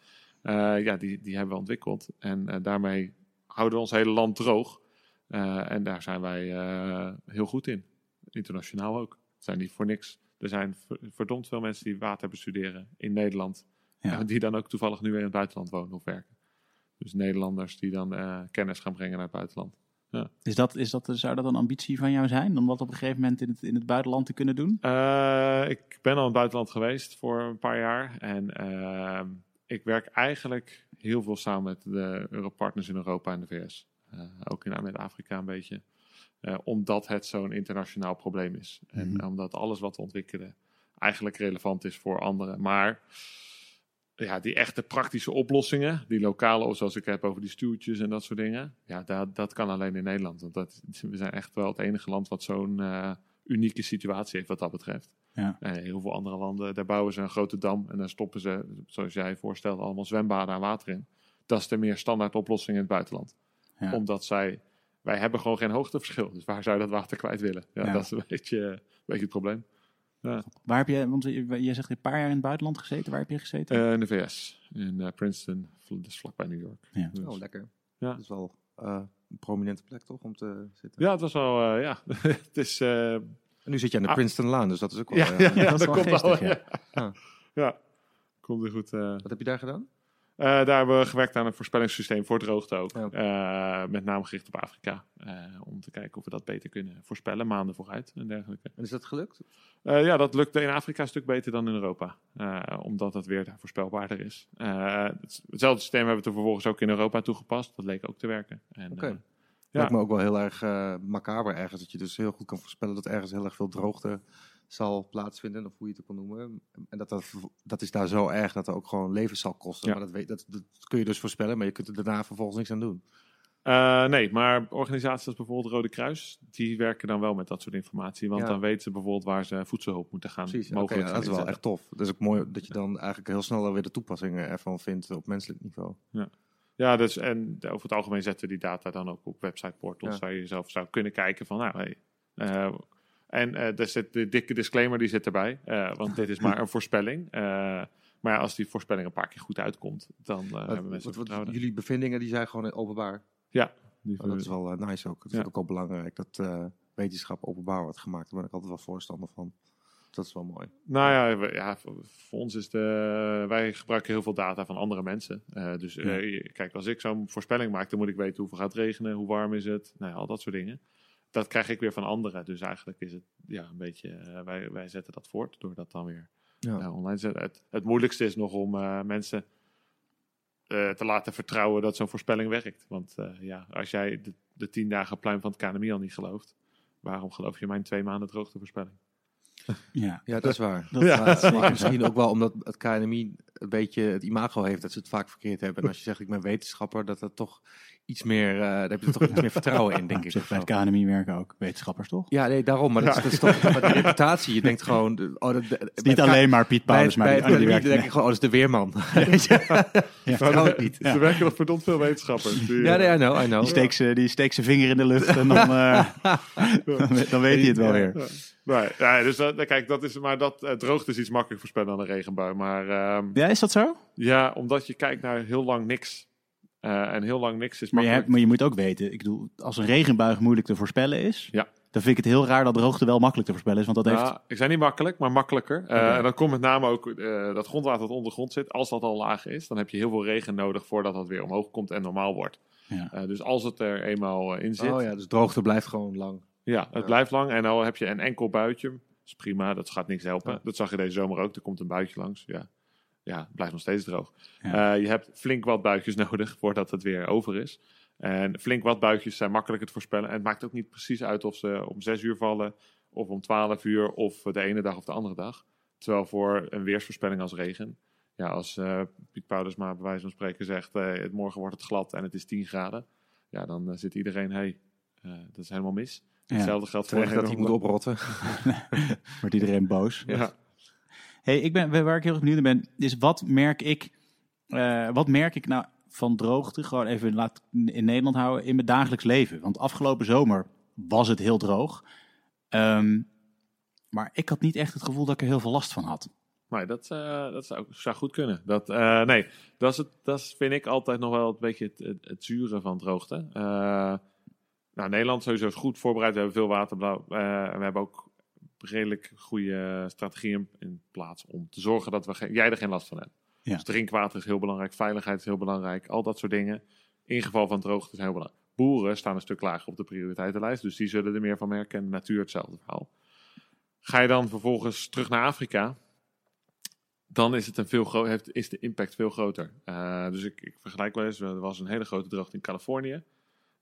Eh, ja, die, die hebben we ontwikkeld. En eh, daarmee houden we ons hele land droog. En daar zijn wij heel goed in. Internationaal ook. Het zijn niet voor niks. Er zijn ver- verdomd veel mensen die water bestuderen in Nederland.
Ja.
Die dan ook toevallig nu weer in het buitenland wonen of werken. Dus Nederlanders die dan eh, kennis gaan brengen naar het buitenland.
Is dat, is dat, zou dat een ambitie van jou zijn? Om dat op een gegeven moment in het, in het buitenland te kunnen doen?
Eh, ik ben al in het buitenland geweest voor een paar jaar. En ehm, ik werk eigenlijk heel veel samen met de Europartners in Europa en de VS. Eh, ook in met Afrika een beetje. Eh, omdat het zo'n internationaal probleem is. En
Mhm.
omdat alles wat we ontwikkelen eigenlijk relevant is voor anderen. Maar ja, die echte praktische oplossingen, die lokale, zoals ik heb over die stuurtjes en dat soort dingen. Ja, dat, dat kan alleen in Nederland. Want dat, we zijn echt wel het enige land wat zo'n eh, unieke situatie heeft wat dat betreft.
Ja.
Eh, heel veel andere landen, daar bouwen ze een grote dam en dan stoppen ze, zoals jij voorstelt, allemaal zwembaden aan water in. Dat is de meer standaard oplossing in het buitenland.
Ja.
Omdat zij, wij hebben gewoon geen hoogteverschil. Dus waar zou je dat water kwijt willen? Ja,
Ja.
Dat is een beetje, een beetje het probleem.
Waar heb je, want je- jij zegt een paar jaar in het buitenland gezeten. Waar heb je gezeten?
Eh, in de VS, in eh, Princeton, is vlakbij New York.
Ja.
Dus-
Oh, lekker.
Ja.
Dat is wel eh, een prominente plek toch om te zitten.
ja, het was wel, eh, ja, het is... eh,
En nu zit je aan de
Ah.
Princeton Laan, dus dat is ook wel...
ja,
eh,
ja, ja,
dat
dat komt wel.
geestig, ja.
Ja.
Ja.
ja, komt weer goed. eh.
Wat heb je daar gedaan?
Eh, daar hebben we gewerkt aan een voorspellingssysteem voor droogte ook.
Ja.
Eh, met name gericht op Afrika. eh, om te kijken of we dat beter kunnen voorspellen, maanden vooruit en dergelijke.
En is dat gelukt?
Ja, dat lukte in Afrika een stuk beter dan in Europa. Omdat het weer daar voorspelbaarder is. Het- hetzelfde systeem hebben we toen vervolgens ook in Europa toegepast. Dat leek ook te werken. En,
Oké.
Ja.
Lijkt me ook wel heel erg macaber ergens. Dat je dus heel goed kan voorspellen dat ergens heel erg veel droogte zal plaatsvinden. Of hoe je het ook kan noemen. En dat, dat, dat is daar zo erg dat er ook gewoon levens zal kosten.
Ja.
Maar dat, weet, dat, dat kun je dus voorspellen, maar je kunt er daarna vervolgens niks aan doen.
Eh, nee, maar organisaties als bijvoorbeeld Rode Kruis, die werken dan wel met dat soort informatie. Want
Ja.
dan weten ze bijvoorbeeld waar ze voedselhulp moeten gaan.
Precies, oké,
mogelijk
ja, dat is wel echt tof. Dat is ook mooi dat je dan eigenlijk heel snel weer de toepassingen ervan vindt op menselijk niveau.
Ja, dus en over het algemeen zetten we die data dan ook op website portals,
Ja.
waar je zelf zou kunnen kijken van, nou, hey, eh, en eh er zit de dikke disclaimer die zit erbij, eh, want dit is maar een voorspelling. Eh, maar ja, als die voorspelling een paar keer goed uitkomt, dan eh, hebben
Wat-
mensen
wat- wat-
vertrouwen.
jullie bevindingen die zijn gewoon openbaar.
Ja, die
Oh, dat is wel nice ook. Dat
Ja.
vind ik ook wel belangrijk. Dat eh, wetenschap openbaar wordt gemaakt. Daar ben ik altijd wel voorstander van. Dat is wel mooi.
Nou ja, we- ja voor, ons is de. Wij gebruiken heel veel data van andere mensen. Eh, dus eh, kijk, als ik zo'n voorspelling maak, dan moet ik weten hoeveel gaat het regenen, hoe warm is het, nou ja, al dat soort dingen. Dat krijg ik weer van anderen. Dus eigenlijk is het ja, een beetje, eh, wij, wij zetten dat voort door dat dan weer
Ja.
eh, online te zetten. Het, het moeilijkste is nog om eh, mensen eh, te laten vertrouwen dat zo'n voorspelling werkt. Want eh, ja, als jij de, de tien dagen pluim van het KNMI al niet gelooft, waarom geloof je mijn twee maanden droogtevoorspelling?
Ja,
Ja, dat is waar.
dat
Ja.
is zo.
misschien ook wel omdat het KNMI een beetje het imago heeft dat ze het vaak verkeerd hebben. En als je zegt ik ben wetenschapper, dat dat toch iets meer, eh, daar heb je toch iets meer vertrouwen in, denk ik.
bij het KNMI werken ook wetenschappers, toch?
Ja, nee, daarom. Maar dat, is, dat is toch maar de reputatie. Je denkt gewoon, oh, dat, de-
Het is niet alleen maar Piet Paulus, maar
bij
die, werkt
denk ik gewoon, oh, dat is de weerman.
Ja.
Vertrouw ik niet.
Er werken nog verdomd veel wetenschappers. Die,
Ja,
eh,
nee, I know, I know.
Die steekt zijn die steekt zijn vinger in de lucht en dan, eh, dan, weet- dan weet hij het wel weer.
Ja. Nee, ja, dus dat, kijk, dat is, maar dat eh, droogte is iets makkelijker voorspellen dan een regenbui. Maar ehm,
Ja, is dat zo?
ja, omdat je kijkt naar heel lang niks. Eh, en heel lang niks is
Maar je, hebt, maar je moet ook weten, ik bedoel, als een regenbuig moeilijk te voorspellen is,
Ja.
dan vind ik het heel raar dat droogte wel makkelijk te voorspellen is. Want dat heeft.
Nou, ik zei niet makkelijk, maar makkelijker. Eh. En dan komt met name ook eh, dat grondwater dat onder de grond zit. Als dat al laag is, dan heb je heel veel regen nodig voordat dat weer omhoog komt en normaal wordt.
Ja.
Eh, dus als het er eenmaal in zit,
Oh ja, dus droogte blijft gewoon lang.
Ja, het
Ja.
blijft lang. En dan heb je een enkel buitje. Dat is prima, dat gaat niks helpen.
Ja.
Dat zag je deze zomer ook. Er komt een buitje langs. Ja, ja het blijft nog steeds droog.
Ja.
Eh, je hebt flink wat buitjes nodig voordat het weer over is. En flink wat buitjes zijn makkelijker te voorspellen. En het maakt ook niet precies uit of ze om 6 uur vallen, of om 12 uur, of de ene dag of de andere dag. Terwijl voor een weersvoorspelling als regen, ja, als eh, Piet maar bij wijze van spreken zegt, eh, het morgen wordt het glad en het is 10 graden, ja, dan zit iedereen, hey, eh, dat is helemaal mis.
Ja.
Hetzelfde geldt voor
dat hij moet oprotten.
Wordt iedereen boos.
Ja.
Hey, ik ben, waar ik heel erg benieuwd naar ben, is wat merk ik, eh, wat merk ik nou van droogte, gewoon even laat in Nederland houden, in mijn dagelijks leven? Want afgelopen zomer was het heel droog. Ehm, maar ik had niet echt het gevoel dat ik er heel veel last van had.
Maar dat, eh, dat zou, goed kunnen. Dat, eh, nee, dat, is het, dat vind ik altijd nog wel een beetje het, het, zure van droogte. Eh, nou, Nederland sowieso is goed voorbereid. We hebben veel en we hebben ook redelijk goede strategieën in plaats om te zorgen dat we geen- jij er geen last van hebt.
Ja.
Dus drinkwater is heel belangrijk, veiligheid is heel belangrijk, al dat soort dingen. In geval van droogte is heel belangrijk. Boeren staan een stuk lager op de prioriteitenlijst, dus die zullen er meer van merken. En de natuur hetzelfde verhaal. Ga je dan vervolgens terug naar Afrika, dan is, het een veel heeft, is de impact veel groter. Eh, dus ik, ik vergelijk wel eens, er was een hele grote droogte in Californië.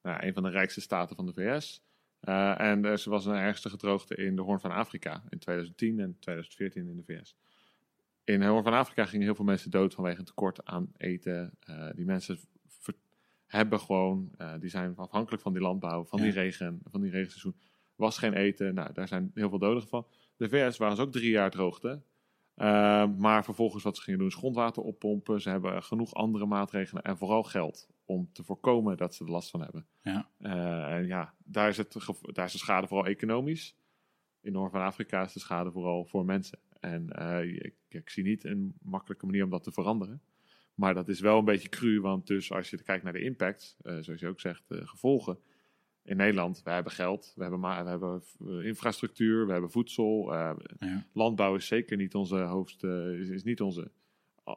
Nou, een van de rijkste staten van de VS. Eh, en er was een ernstige droogte in de Hoorn van Afrika in 2010 en 2014 in de VS. In de Hoorn van Afrika gingen heel veel mensen dood vanwege een tekort aan eten. Eh, die mensen hebben gewoon, eh, die zijn afhankelijk van die landbouw, van die regen, van die regenseizoen. Was geen eten, nou, daar zijn heel veel doden van. De VS waren ze ook drie jaar droogte. Maar vervolgens wat ze gingen doen is grondwater oppompen. Ze hebben genoeg andere maatregelen en vooral geld om te voorkomen dat ze er last van hebben.
Ja.
Uh, en ja, daar is, het, daar is de schade vooral economisch. In Noord van Afrika is de schade vooral voor mensen. En uh, ik, ik, zie niet een makkelijke manier om dat te veranderen. Maar dat is wel een beetje cru, want dus als je kijkt naar de impact, uh, zoals je ook zegt, de gevolgen. In Nederland, we hebben geld, we hebben, we hebben infrastructuur, we hebben voedsel.
Ja.
Landbouw is zeker niet onze hoofd, is, is niet onze.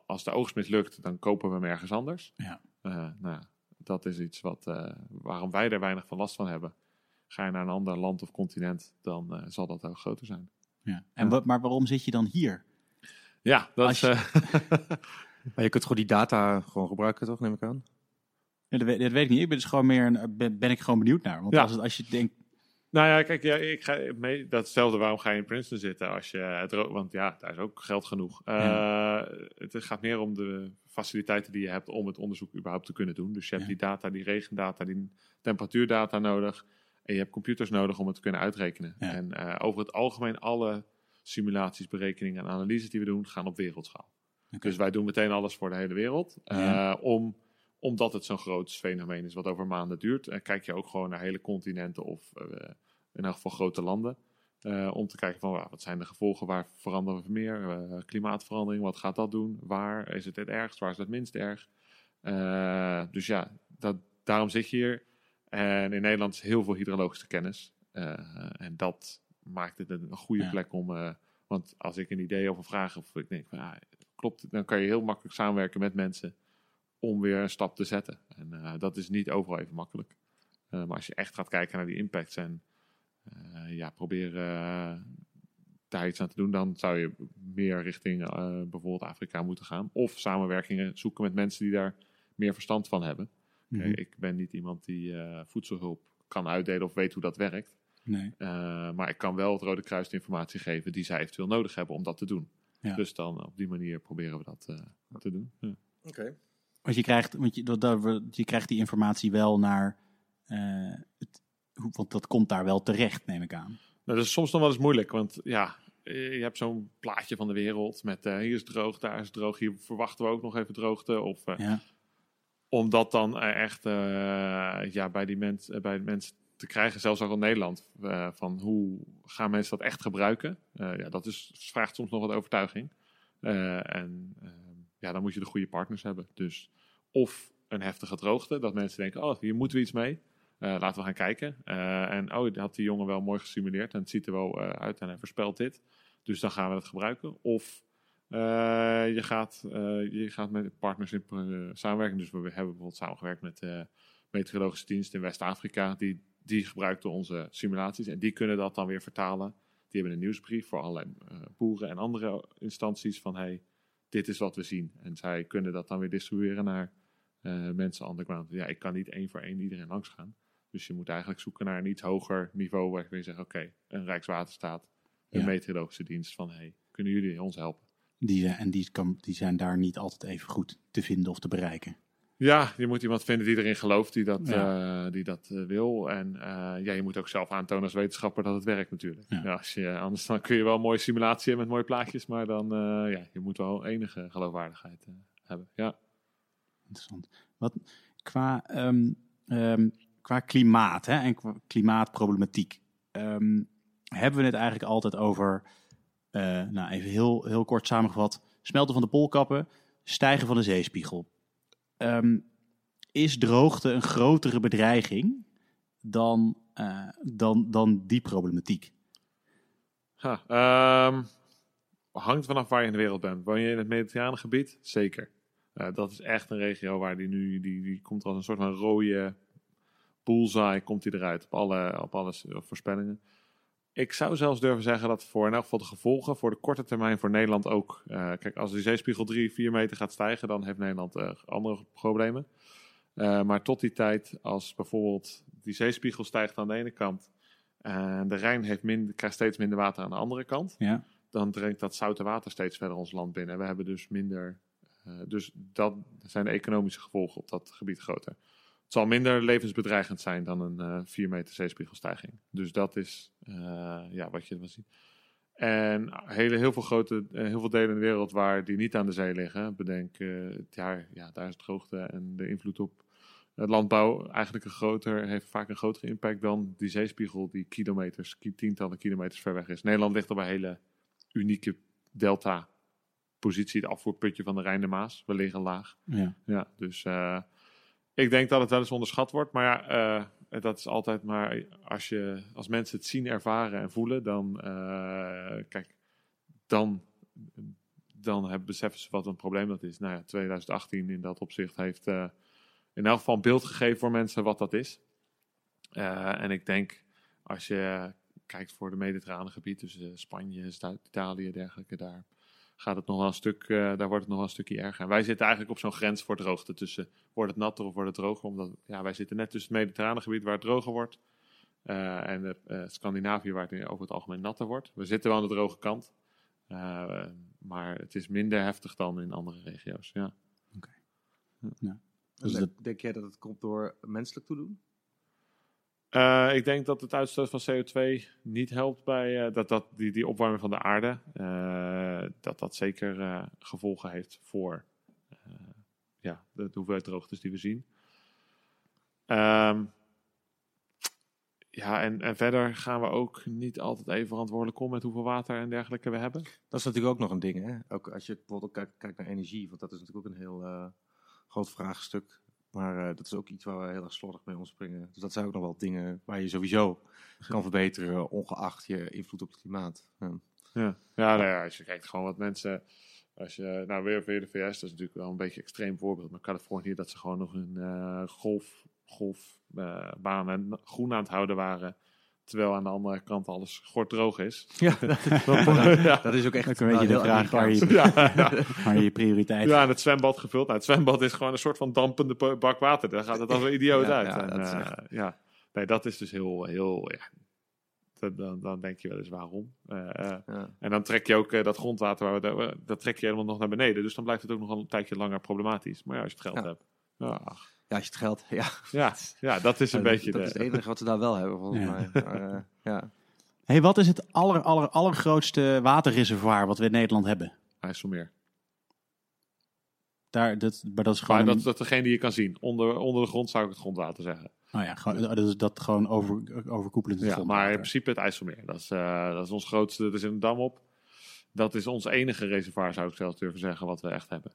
Als de oogst mislukt, dan kopen we hem ergens anders.
Ja.
Uh, nou, ja, dat is iets wat, uh, waarom wij er weinig van last van hebben. Ga je naar een ander land of continent, dan uh, zal dat ook groter zijn.
Ja. En maar waarom zit je dan hier?
Ja, dat
Als
is.
je-
Maar je kunt gewoon die data gewoon gebruiken, toch? Neem ik aan.
Ja, dat, weet, dat weet ik niet. Ik ben dus gewoon meer een, ben, ben ik gewoon benieuwd naar. Want
Ja.
als, het, als je denkt,
Nou ja, kijk, ja, ik ga mee, datzelfde. Waarom ga je in Princeton zitten als je het want ja, daar is ook geld genoeg. Uh, Het gaat meer om de faciliteiten die je hebt om het onderzoek überhaupt te kunnen doen. Dus je hebt
Ja.
die data, die regendata, die temperatuurdata nodig. En je hebt computers nodig om het te kunnen uitrekenen.
Ja.
En uh, over het algemeen alle simulaties, berekeningen en analyses die we doen, gaan op wereldschaal. Dus wij doen meteen alles voor de hele wereld. Uh, om omdat het zo'n groot fenomeen is wat over maanden duurt. En kijk je ook gewoon naar hele continenten of uh, in elk geval grote landen. Uh, om te kijken van wat zijn de gevolgen, waar veranderen we meer? Uh, klimaatverandering, wat gaat dat doen? Waar is het het ergst, waar is het minst erg? Uh, dus ja, dat, daarom zit je hier. En in Nederland is heel veel hydrologische kennis. En dat maakt het een goede
Ja.
plek om... want als ik een idee over vraag of ik denk van... Ah, klopt, dan kan je heel makkelijk samenwerken met mensen om weer een stap te zetten. En uh, dat is niet overal even makkelijk. Uh, maar als je echt gaat kijken naar die impacts en eh, ja, proberen eh, daar iets aan te doen, dan zou je meer richting eh, bijvoorbeeld Afrika moeten gaan. Of samenwerkingen zoeken met mensen die daar meer verstand van hebben.
Mhm.
Kijk, ik ben niet iemand die eh, voedselhulp kan uitdelen of weet hoe dat werkt.
Nee.
Eh, maar ik kan wel het Rode Kruis de informatie geven die zij eventueel nodig hebben om dat te doen.
Ja.
Dus dan op die manier proberen we dat eh, te doen. Ja.
Oké.
Want je krijgt, want je, dat, dat, je krijgt die informatie wel naar. eh, het, want dat komt daar wel terecht, neem ik aan.
Nou, dat is soms nog wel eens moeilijk, want ja, je hebt zo'n plaatje van de wereld met eh, hier is droog, daar is droog, hier verwachten we ook nog even droogte. Of, eh,
Ja.
Om dat dan echt ja, bij, die mens, eh, bij de mensen te krijgen, zelfs ook in Nederland, van hoe gaan mensen dat echt gebruiken? Ja, dat is, vraagt soms nog wat overtuiging. En ja, dan moet je de goede partners hebben. Dus of een heftige droogte, dat mensen denken, oh, hier moeten we iets mee. Eh, laten we gaan kijken. Eh, en oh, dat had die jongen wel mooi gesimuleerd en het ziet er wel eh, uit en hij voorspelt dit. Dus dan gaan we het gebruiken. Of je, gaat, je gaat met partners in samenwerken. Dus we hebben bijvoorbeeld samengewerkt met de meteorologische dienst in West-Afrika. Die, die gebruikten onze simulaties en die kunnen dat dan weer vertalen. Die hebben een nieuwsbrief voor allerlei boeren en andere instanties van hey, dit is wat we zien. En zij kunnen dat dan weer distribueren naar eh, mensen underground. Ja, ik kan niet één voor één iedereen langs gaan. Dus je moet eigenlijk zoeken naar een iets hoger niveau waar je zegt, oké, een Rijkswaterstaat, een
Ja.
meteorologische dienst van hey, kunnen jullie ons helpen?
Die, zijn- en die, kan, die zijn daar niet altijd even goed te vinden of te bereiken.
Ja, je moet iemand vinden die erin gelooft, die dat,
Ja.
eh, die dat eh, wil. En eh, ja, je moet ook zelf aantonen als wetenschapper dat het werkt natuurlijk.
Ja.
Ja. als je, anders dan kun je wel een mooie simulatie hebben met mooie plaatjes, maar dan ja, je moet wel enige geloofwaardigheid hebben. Ja.
Interessant. Wat, qua, um, um, qua klimaat hè, en qua klimaatproblematiek um, hebben we het eigenlijk altijd over, nou even heel, heel kort samengevat, smelten van de poolkappen, stijgen van de zeespiegel. Um, is droogte een grotere bedreiging dan, uh, dan, dan die problematiek?
Um, hangt vanaf waar je in de wereld bent. Woon je in het mediterrane gebied? Zeker. Uh, dat is echt een regio waar die nu, die, die komt als een soort van rode bullseye, komt die eruit op alle, op alle voorspellingen. Ik zou zelfs durven zeggen dat voor in elk geval de gevolgen voor de korte termijn voor Nederland ook. Uh, kijk, als die zeespiegel 3, 4 meter gaat stijgen, dan heeft Nederland uh, andere problemen. Uh, maar tot die tijd, als bijvoorbeeld die zeespiegel stijgt aan de ene kant en de Rijn heeft minder, krijgt steeds minder water aan de andere kant,
ja.
dan dringt dat zoute water steeds verder ons land binnen. En we hebben dus minder. Dus dat zijn de economische gevolgen op dat gebied groter. Het zal minder levensbedreigend zijn dan een uh, 4 meter zeespiegelstijging. Dus dat is uh, ja, wat je wil zien. En hele, heel, veel grote, uh, heel veel delen in de wereld waar die niet aan de zee liggen, bedenk, daar, ja, daar is droogte en de invloed op het landbouw eigenlijk een groter, heeft vaak een grotere impact dan die zeespiegel die kilometers, tientallen kilometers ver weg is. Nederland ligt op een hele unieke delta positie, het afvoerputje van de Rijn de Maas. We liggen laag.
Ja,
ja dus uh, ik denk dat het wel eens onderschat wordt. Maar ja, uh, dat is altijd maar als, je, als mensen het zien, ervaren en voelen, dan, uh, kijk, dan, dan hebben, beseffen ze wat een probleem dat is. Nou ja, 2018 in dat opzicht heeft uh, in elk geval een beeld gegeven voor mensen wat dat is. En ik denk, als je kijkt voor de mediterrane gebied, dus Spanje, Italië, dergelijke, daar gaat het nog wel een stuk, uh, daar wordt het nog wel een stukje erger. En wij zitten eigenlijk op zo'n grens voor droogte tussen, wordt het natter of wordt het droger? Omdat, ja, wij zitten net tussen het mediterrane gebied waar het droger wordt uh, en uh, Scandinavië waar het over het algemeen natter wordt. We zitten wel aan de droge kant, uh, maar het is minder heftig dan in andere regio's, ja.
Oké. Okay. Ja.
Dus dat... Denk jij dat het komt door menselijk toedoen?
Uh, ik denk dat het uitstoot van CO2 niet helpt bij uh, dat, dat die, die opwarming van de aarde. Uh, dat dat zeker gevolgen heeft voor ja, de, hoeveelheid droogtes die we zien. Um, ja, en, en verder gaan we ook niet altijd even verantwoordelijk om met hoeveel water en dergelijke we hebben.
Dat is natuurlijk ook nog een ding, hè? Ook als je bijvoorbeeld kijkt naar energie, want dat is natuurlijk ook een heel groot vraagstuk. Maar uh, dat is ook iets waar we heel erg slordig mee omspringen. Dus dat zijn ook nog wel dingen waar je sowieso kan verbeteren, ongeacht je invloed op het klimaat. Ja,
ja. nou als je kijkt gewoon wat mensen. Als je, nou weer weer de VS, dat is natuurlijk wel een beetje een extreem voorbeeld. Maar Californië, dat ze gewoon nog een uh, golf, golfbaan uh, en groen aan het houden waren. Terwijl aan de andere kant alles gorddroog is.
Ja, dat,
ja.
dat is ook echt
Ook een beetje de vraag waar je,
Ja, ja.
waar je prioriteit
ja, en het zwembad gevuld. Nou, het zwembad is gewoon een soort van dampende bak water. Daar gaat het als een idioot
Ja,
uit.
ja,
En,
dat is
eh,
echt-
ja. Nee, dat is dus heel, heel Dan, dan denk je wel eens waarom. Eh, eh,
Ja.
en dan trek je ook eh, dat grondwater, waar we, dat, dat trek je helemaal nog naar beneden. Dus dan blijft het ook nog een tijdje langer problematisch. Maar ja, als je het geld
Ja.
hebt. Ja, ach.
Ja, als je het geld... Ja,
ja, ja, dat is een beetje
dat
de...
is het enige wat ze daar wel hebben, volgens
Ja.
mij. Maar, eh, ja.
Hey, wat is het aller, aller, allergrootste waterreservoir wat we in Nederland hebben?
IJsselmeer.
Daar, dat, maar dat is gewoon...
Maar dat dat degene die je kan zien. Onder, onder de grond zou ik het grondwater zeggen.
oh ja, gewoon, dat is dat gewoon over, overkoepelend
Ja, maar in principe het IJsselmeer. Dat is, eh, dat is ons grootste. Er is een dam op. Dat is ons enige reservoir, zou ik zelf durven zeggen, wat we echt hebben.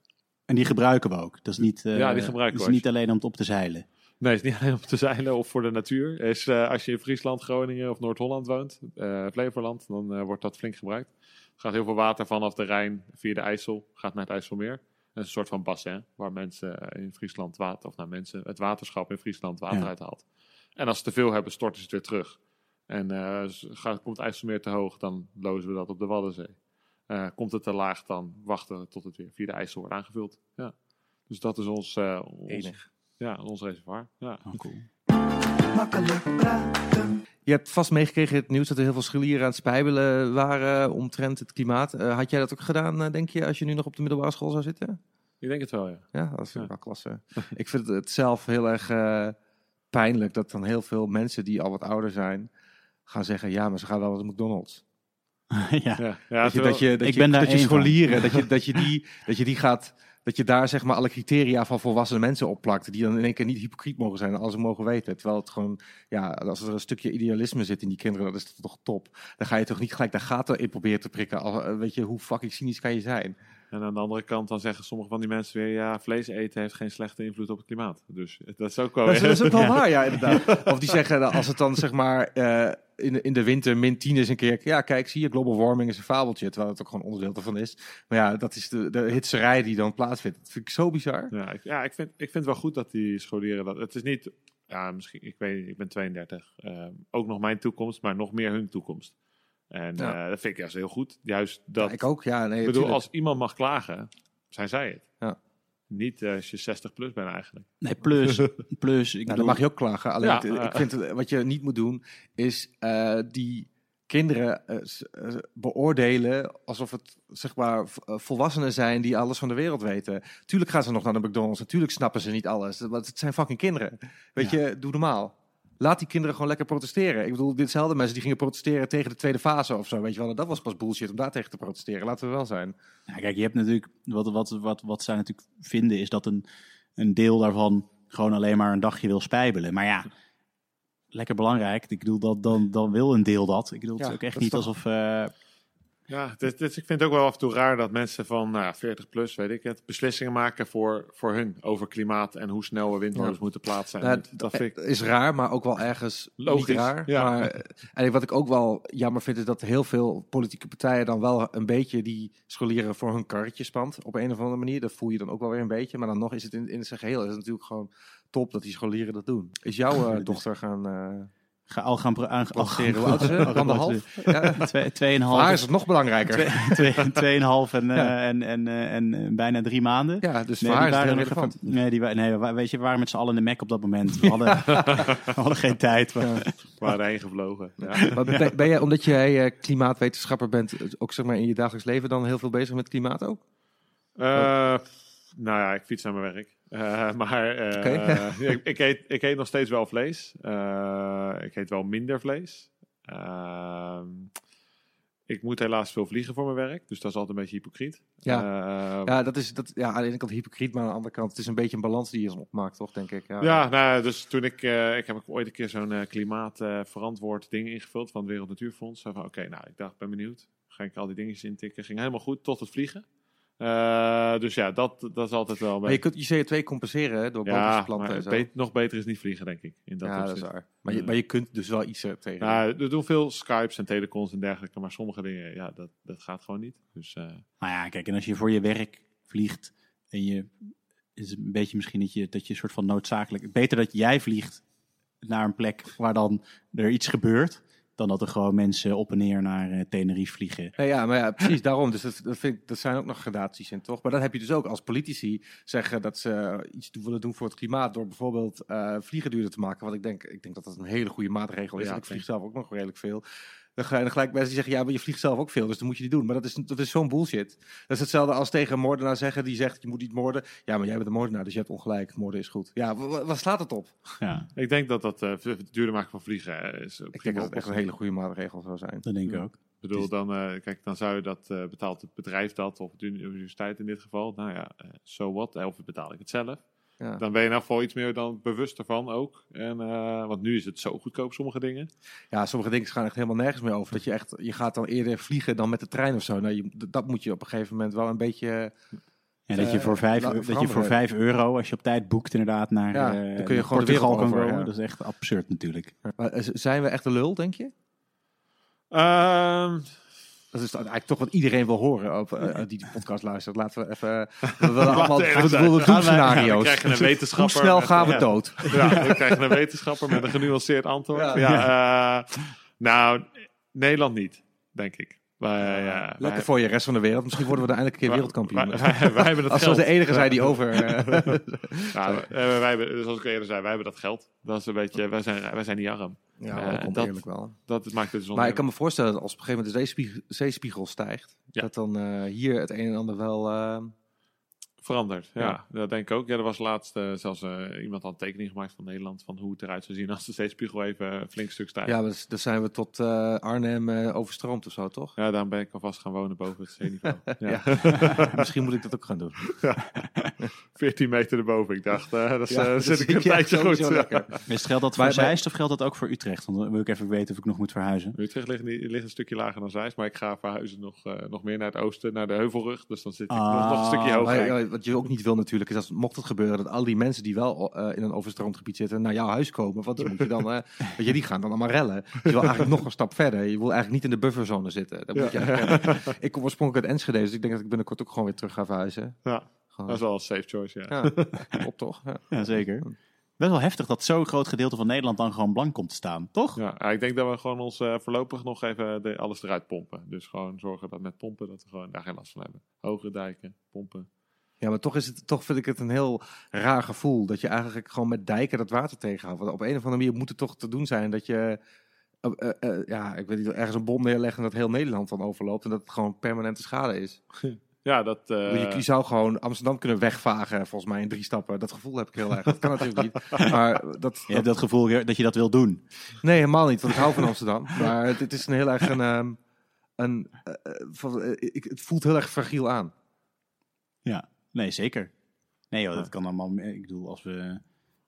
En die gebruiken we ook. Dat is niet, eh,
Ja, die gebruiken
dat
we
is niet alleen om het op te zeilen.
Nee, het is niet alleen om te zeilen of voor de natuur. Is, eh, als je in Friesland, Groningen of Noord-Holland woont, eh, Flevoland, dan eh, wordt dat flink gebruikt. Er gaat heel veel water vanaf de Rijn via de IJssel, gaat naar het IJsselmeer. Dat is een soort van bassin waar mensen eh, in Friesland water, of nou mensen, het waterschap in Friesland water
Ja.
uithaalt. En als ze te veel hebben, storten ze het weer terug. En eh, gaat, komt het IJsselmeer te hoog, dan lozen we dat op de Waddenzee. Eh, komt het te laag, dan wachten we tot het weer via de IJssel wordt aangevuld. Ja. Dus dat is ons, eh, ons,
Enig.
ja, ons reservoir. Ja.
Oh, cool.
Makkelijk praten.
Je hebt vast meegekregen het nieuws dat er heel veel scholieren aan het spijbelen waren omtrent het klimaat. Eh, had jij dat ook gedaan, denk je, als je nu nog op de middelbare school zou zitten?
Ik denk het wel, ja.
Ja, dat is
Ja.
wel klasse. ik vind het zelf heel erg pijnlijk dat dan heel veel mensen die al wat ouder zijn, gaan zeggen, ja, maar ze gaan wel naar McDonald's.
ja.
ja, ja
Dat je, dat je, dat
ik
je,
ben daar
scholieren, dat je, dat, je die, dat je die gaat, dat je daar zeg maar alle criteria van volwassen mensen opplakt, die dan in één keer niet hypocriet mogen zijn als ze mogen weten. Terwijl het gewoon, ja, als er een stukje idealisme zit in die kinderen, dat is toch top. Dan ga je toch niet gelijk daar gaten in proberen te prikken. Al, eh, weet je, hoe fucking cynisch kan je zijn?
En aan de andere kant dan zeggen sommige van die mensen weer... ja, vlees eten heeft geen slechte invloed op het klimaat. Dus dat is ook wel...
Dat is, dat is ook wel waar, ja, inderdaad. Of die zeggen, als het dan zeg maar eh, in, de, in de winter min 10 is een keer... Ja, kijk, zie je, global warming is een fabeltje. Terwijl het ook gewoon onderdeel ervan is. Maar ja, dat is de, de hitserij die dan plaatsvindt. Dat vind ik zo bizar.
Ja, ik, ja ik, vind, ik vind wel goed dat die scholieren dat... Het is niet... Ja, misschien... Ik weet ik ben 32. eh, ook nog mijn toekomst, maar nog meer hun toekomst. En
Ja.
eh, dat vind ik juist heel goed. Juist dat...
Ja, ik ook, ja. Nee,
ik bedoel,
tuurlijk.
als iemand mag klagen, zijn zij het.
Ja.
Niet eh, als je 60 plus bent eigenlijk.
Nee, plus, plus ik
Nou, dan mag je ook klagen. Alleen
Ja,
het- ik vind het, wat je niet moet doen, is eh, die kinderen beoordelen alsof het zeg maar volwassenen zijn die alles van de wereld weten. Tuurlijk gaan ze nog naar de McDonald's. Natuurlijk snappen ze niet alles. Want het zijn fucking kinderen. Weet je, doe normaal. Laat die kinderen gewoon lekker protesteren. Ik bedoel, ditzelfde mensen die gingen protesteren tegen de tweede fase of zo. Weet je wel, dat was pas bullshit om daar tegen te protesteren. Laten we wel zijn.
Ja, kijk, je hebt natuurlijk, wat, wat, wat, wat zij natuurlijk vinden, is dat een, een deel daarvan gewoon alleen maar een dagje wil spijbelen. Maar ja, lekker belangrijk. Ik bedoel, dat, dan, dan wil een deel dat. Ik bedoel, het
Ja,
is ook echt niet
toch-
alsof... eh,
Ja, ik vind het ook wel af en toe raar dat mensen van nou, ja, 40 plus, weet ik het, beslissingen maken voor, voor hun over klimaat en hoe snel we windmolens
Ja.
moeten plaatsen.
Nou,
dat vind ik,
is raar, maar ook wel ergens
Logisch,
niet raar.
ja.
Maar, eh, en wat ik ook wel jammer vind, is dat heel veel politieke partijen dan wel een beetje die scholieren voor hun karretje spant. Op een of andere manier. Dat voel je dan ook wel weer een beetje. Maar dan nog is het in, in zijn geheel is het natuurlijk gewoon top dat die scholieren dat doen. Is jouw eh, dochter gaan eh
ga al gaan...
protesteren? Hoe oud is ze? Anderhalf? Ja.
Twee, tweeënhalf.
Haar is het nog belangrijker.
Twee, twee, tweeënhalf en, eh,
Ja.
en, en, eh, en, eh, bijna drie maanden.
Ja, dus
Nee,
voor haar
die
is het heel
waren nog even- nee, die, nee, weet je, we waren met z'n allen in de Mac op dat moment. We hadden, we hadden geen tijd. Maar,
we waren heen gevlogen. Ja.
Maar ben, ben jij, omdat jij eh, klimaatwetenschapper bent, ook zeg maar in je dagelijks leven dan heel veel bezig met klimaat ook?
Eh, nou ja, ik fiets naar mijn werk. Eh, maar eh, ik, ik, eet, ik eet nog steeds wel vlees. Eh, ik eet wel minder vlees. Ehm, ik moet helaas veel vliegen voor mijn werk, dus dat is altijd een beetje hypocriet.
Ja. Ja, dat is dat, ja, aan de ene kant hypocriet, maar aan de andere kant het is een beetje een balans die je dan opmaakt, toch, denk ik. Ja,
Ja, nou, dus toen ik, ik heb ooit een keer zo'n klimaatverantwoord ding ingevuld van het Wereld Natuurfonds. Oké, nou, ik dacht, ben benieuwd. Ga ik al die dingetjes intikken. Ging helemaal goed, tot het vliegen. Eh, dus ja, dat, dat is altijd wel...
Maar je kunt je CO2 compenseren hè, door
ja,
planten
maar
en zo.
be- nog beter is niet vliegen, denk ik. In dat
ja, dat is waar. Maar je, maar je kunt dus wel iets eh, tegen.
Nou, er doen veel Skypes en telecons en dergelijke, maar sommige dingen, ja, dat, dat gaat gewoon niet. Dus eh,
nou ja, kijk, en als je voor je werk vliegt en je is het een beetje misschien dat je, dat je een soort van noodzakelijk... Beter dat jij vliegt naar een plek waar dan er iets gebeurt, dan dat er gewoon mensen op en neer naar eh, Tenerife vliegen.
Nee, ja, maar ja, precies daarom. Dus dat, dat, vind ik, dat zijn ook nog gradaties in, toch? Maar dan heb je dus ook als politici zeggen dat ze iets doen- willen doen voor het klimaat door bijvoorbeeld eh, vliegen duurder te maken. Wat ik denk, ik denk dat dat een hele goede maatregel is.
Ja,
ik vlieg zelf ook nog redelijk veel. Dan ga je dan gelijk mensen die zeggen, ja, maar je vliegt zelf ook veel, dus dan moet je die doen. Maar dat is, dat is zo'n bullshit. Dat is hetzelfde als tegen een moordenaar zeggen, die zegt, je moet niet moorden. Ja, maar jij bent een moordenaar, dus je hebt ongelijk. Moorden is goed. Ja, wa- wa- waar slaat het op?
Ja,
Ik denk dat dat eh, het duurder maken van vliegen eh, is.
Ik denk dat het echt een hele goede maatregel zou zijn.
dat denk ik ook.
Ik bedoel, dan, eh, kijk, dan zou je dat, eh, betaalt het bedrijf dat, of de universiteit in dit geval. Nou ja, eh so what, eh, of betaal ik het zelf.
Ja.
Dan ben je in ieder geval iets meer dan bewust ervan ook. En, eh, want nu is het zo goedkoop, sommige dingen.
Ja, sommige dingen gaan echt helemaal nergens meer over. Dat je echt, je gaat dan eerder vliegen dan met de trein of zo. Nou, je, dat moet je op een gegeven moment wel een beetje.
Ja, dat, je
Eh,
voor vijf,
laten
dat je voor 5 euro, als je op tijd boekt inderdaad, naar,
Ja,
eh,
dan kun je gewoon de
Portugal kan
over,
komen.
ja.
Dat is echt absurd natuurlijk.
Maar zijn we echt de lul, denk je? Dat is eigenlijk toch wat iedereen wil horen op, eh, die die podcast luistert. Laten we even. We willen allemaal we
ja,
doemscenario's.
je een
Hoe
wetenschapper
snel
met-
gaan we
ja.
dood?
ja, dan krijg je een wetenschapper met een genuanceerd antwoord.
Ja.
Ja, eh, nou, Nederland niet, denk ik. Wij,
Lekker
wij-
voor je rest van de wereld. Misschien worden we dan eindelijk een keer wereldkampioen.
Wij, wij, hebben dat
Als
geld.
we de enige zijn die over.
Ja, wij, wij hebben, zoals ik eerder zei, wij hebben dat geld. Dat is een beetje, wij zijn, wij zijn niet arm.
ja,
Eh,
dat komt eerlijk wel.
Dat maakt het dus
Maar ik kan me voorstellen dat als op een gegeven moment de zeespiegel, zeespiegel stijgt,
Ja.
dat dan hier het een en ander wel. Eh,
veranderd. Ja,
Ja.
dat denk ik ook. Ja, er was laatst eh, zelfs eh, iemand had een tekening gemaakt van Nederland van hoe het eruit zou zien als de zeespiegel even een flink stuk stijgt.
ja, dus, dan zijn we tot eh, Arnhem eh, overstroomd of zo, toch?
Ja, daarom ben ik alvast gaan wonen boven het zeeniveau. ja.
Misschien moet ik dat ook gaan doen.
14 meter erboven. Ik dacht, eh dat eh, zit ik een
je
tijdje goed.
Is het geldt dat voor Zeist of geldt dat ook voor Utrecht? Want dan wil ik even weten of ik nog moet verhuizen.
Utrecht ligt, niet- ligt een stukje lager dan Zeist, maar ik ga verhuizen nog, eh, nog meer naar het oosten, naar de Heuvelrug. Dus dan zit ik nog, nog een
Ah,
stukje
Maar,
hoger.
Wat je ook niet wil natuurlijk, is als mocht het gebeuren dat al die mensen die wel eh, in een overstroomd gebied zitten naar jouw huis komen. Want die moet je dan, eh, weet je, die gaan dan allemaal rellen. Je wil eigenlijk nog een stap verder. Je wil eigenlijk niet in de bufferzone zitten. Dat moet je eigenlijk- ik kom oorspronkelijk uit Enschede, dus ik denk dat ik binnenkort ook gewoon weer terug ga verhuizen.
Ja,
Gewoon,
dat is wel een safe choice, ja.
ja, op toch? Ja.
Ja, zeker. Best wel heftig dat zo'n groot gedeelte van Nederland dan gewoon blank komt te staan, toch?
Ja, ja, ik denk dat we gewoon ons eh, voorlopig nog even de, alles eruit pompen. Dus gewoon zorgen dat met pompen dat we gewoon daar geen last van hebben. Hogere dijken, pompen.
Ja, maar toch, is het, toch vind ik het een heel raar gevoel dat je eigenlijk gewoon met dijken dat water tegenhoudt. Want op een of andere manier moet het toch te doen zijn dat je, eh, eh, eh, ja, ik weet niet, ergens een bom neerlegt en dat heel Nederland dan overloopt en dat het gewoon permanente schade is.
Ja, dat... eh,
je, je zou gewoon Amsterdam kunnen wegvagen, volgens mij in drie stappen. Dat gevoel heb ik heel erg. Dat kan natuurlijk niet. Maar dat,
Je hebt dat gevoel dat je dat wil doen.
nee, helemaal niet, want ik hou van Amsterdam. Maar het, het is een heel erg een, ehm, een van, ik, het voelt heel erg fragiel aan.
Ja, nee, zeker. Nee joh, dat kan allemaal. Ik bedoel, als we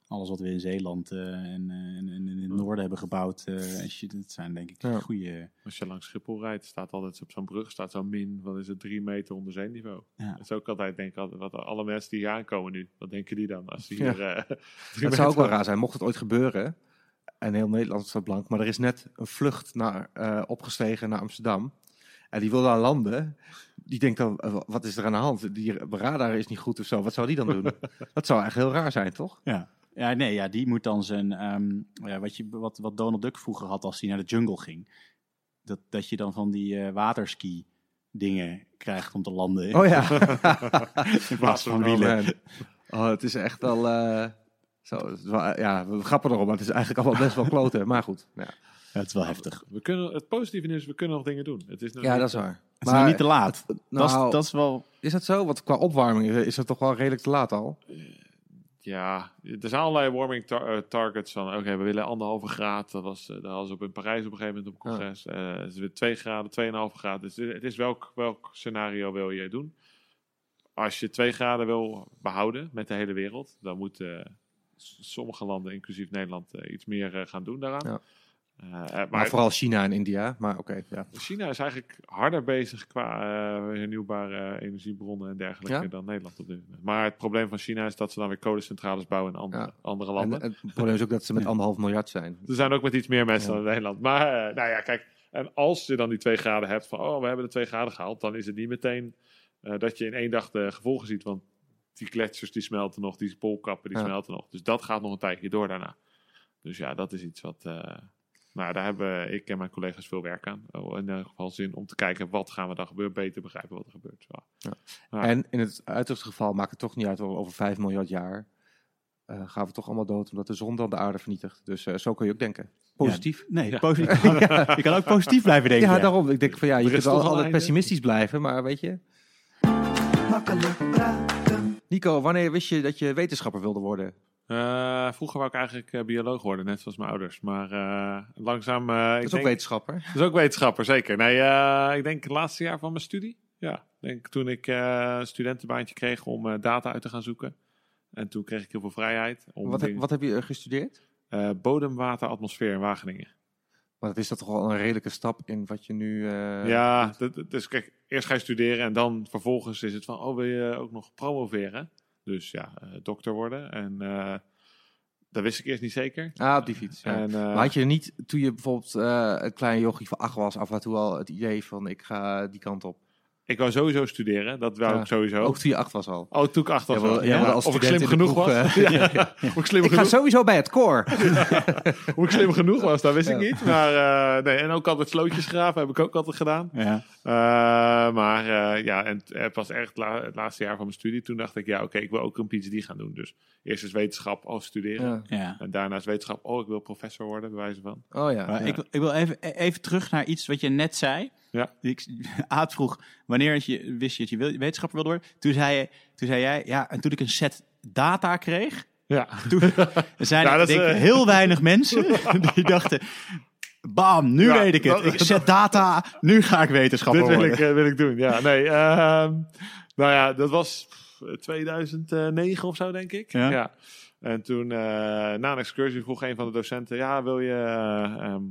alles wat we in Zeeland eh, en, eh, en, en in het noorden hebben gebouwd, eh en shit, dat zijn denk ik
Ja.
goede.
Als je langs Schiphol rijdt, staat altijd op zo'n brug staat zo'n min, wat is het, drie meter onder zeeniveau.
Ja.
Dat is ook altijd, denk ik, altijd, wat alle mensen die hier aankomen nu, wat denken die dan? Als die
Ja.
hier, eh,
Het zou ook wel raar zijn, mocht het ooit gebeuren. En heel Nederland staat blank. Maar er is net een vlucht naar, eh, opgestegen naar Amsterdam. En die wil daar landen. Die denkt dan, eh, wat is er aan de hand? Die radar is niet goed of zo. Wat zou die dan doen? dat zou echt heel raar zijn, toch?
Ja. Ja, nee, ja, die moet dan zijn. ehm, ja, wat, je, wat, wat Donald Duck vroeger had als hij naar de jungle ging. Dat, dat je dan van die eh, waterski dingen krijgt om te landen.
Oh ja.
in plaats van wielen.
Oh, het is echt wel... eh, zo, ja, we grappen erom, maar het is eigenlijk allemaal best wel kloten. Maar goed. Ja,
Ja, het is wel heftig.
We kunnen, het positieve nieuws is, we kunnen nog dingen doen. Het is nog
ja
niet-
dat is waar.
Het is nog niet te laat. dat, is,
nou,
dat is wel.
is dat zo? Want qua opwarming is het toch wel redelijk te laat al?
Ja, er zijn allerlei warming tar- eh, targets van, oké, we willen anderhalve graad. Dat was, eh, dat was op in Parijs op een gegeven moment op een congres. Eh, het is weer 2 graden, 2,5 graden. Dus het is welk, welk scenario wil je doen? Als je 2 graden wil behouden met de hele wereld, dan moeten sommige landen, inclusief Nederland, eh, iets meer eh, gaan doen daaraan.
Ja.
Eh, eh, maar
Maar vooral China en India. Maar oké, ja.
China is eigenlijk harder bezig qua eh, hernieuwbare energiebronnen en dergelijke
Ja?
dan Nederland op dit moment. Maar het probleem van China is dat ze dan weer kolencentrales bouwen in andere,
Ja.
andere
En,
landen.
en het probleem is ook dat ze met anderhalf miljard zijn.
Er zijn ook met iets meer mensen dan in Nederland. Maar, nou ja, kijk. En als je dan die twee graden hebt van, oh, we hebben de twee graden gehaald. Dan is het niet meteen dat je in één dag de gevolgen ziet. Want die gletsjers die smelten nog, die poolkappen die smelten nog. Dus dat gaat nog een tijdje door daarna. Dus ja, dat is iets wat... Nou, daar hebben ik en mijn collega's veel werk aan. Oh, in ieder geval zin om te kijken wat gaan we dan gebeuren, beter begrijpen wat er gebeurt. Ja. Ja.
En in het uiterste geval maakt het toch niet uit over 5 miljard jaar. eh, gaan we toch allemaal dood omdat de zon dan de aarde vernietigt. Dus eh, zo kun je ook denken. Positief.
Nee,
Ja.
positief. je kan ook positief blijven
Ja,
denken.
daarom. Ik denk van ja, je kunt
een
altijd pessimistisch blijven, maar weet je.
Makkelijk praten.
Nico, wanneer wist je dat je wetenschapper wilde worden?
Eh, vroeger wou ik eigenlijk eh, bioloog worden, net zoals mijn ouders. Maar eh, langzaam...
Dat
ik
is ook
denk,
wetenschapper.
Dat is ook wetenschapper, zeker. Nee, ik denk het laatste jaar van mijn studie. Ja, ik denk toen ik een studentenbaantje kreeg om data uit te gaan zoeken. En toen kreeg ik heel veel vrijheid. Om
Wat, heb- wat heb je gestudeerd?
bodem, water, atmosfeer in Wageningen.
Maar dat is dat toch wel een redelijke stap in wat je nu...
ja, dus kijk, eerst ga je studeren en dan vervolgens is het van, oh, wil je ook nog promoveren? Dus ja, eh, dokter worden. En eh, dat wist ik eerst niet zeker.
Ah, op die fiets. Ja.
En, eh,
maar had je niet, toen je bijvoorbeeld een klein jochie van acht was, af en toe al het idee van ik ga die kant op?
Ik wou sowieso studeren, dat wou
Ja.
ik sowieso.
Ook toen je acht was al.
Oh, toen ik acht was.
Ja, wel. ja, als
of ik slim genoeg was. Of ik slim
Ik ga sowieso bij het koor.
Hoe ik slim genoeg was, dat wist ik niet. Maar, eh, nee, en ook altijd slootjes graven, heb ik ook altijd gedaan.
Ja.
Eh, maar eh, ja, en het- was echt la- het laatste jaar van mijn studie. Toen dacht ik, ja, oké, ik wil ook een PhD gaan doen. Dus eerst is wetenschap als studeren.
Ja.
Ja.
En daarna is wetenschap, oh, ik wil professor worden, bij wijze van.
Oh ja.
Ik, wil- ik wil even, even terug naar iets wat je net zei.
Ja.
Ik, Aad vroeg, wanneer je, wist je dat je wetenschapper wilde worden? Toen zei, je, toen zei jij, ja, en toen ik een set data kreeg,
Ja,
toen zijn er denk
eh,
heel weinig mensen die dachten, bam, nu
Ja,
weet ik het. Ik zet data, nu ga ik wetenschapper
dit wil
worden.
ik, eh, wil ik doen. Ja, nee. ehm, nou ja, dat was pff, 2009 of zo, denk ik.
Ja.
En toen, eh, na een excursie, vroeg een van de docenten: Ja, wil je, eh, ehm,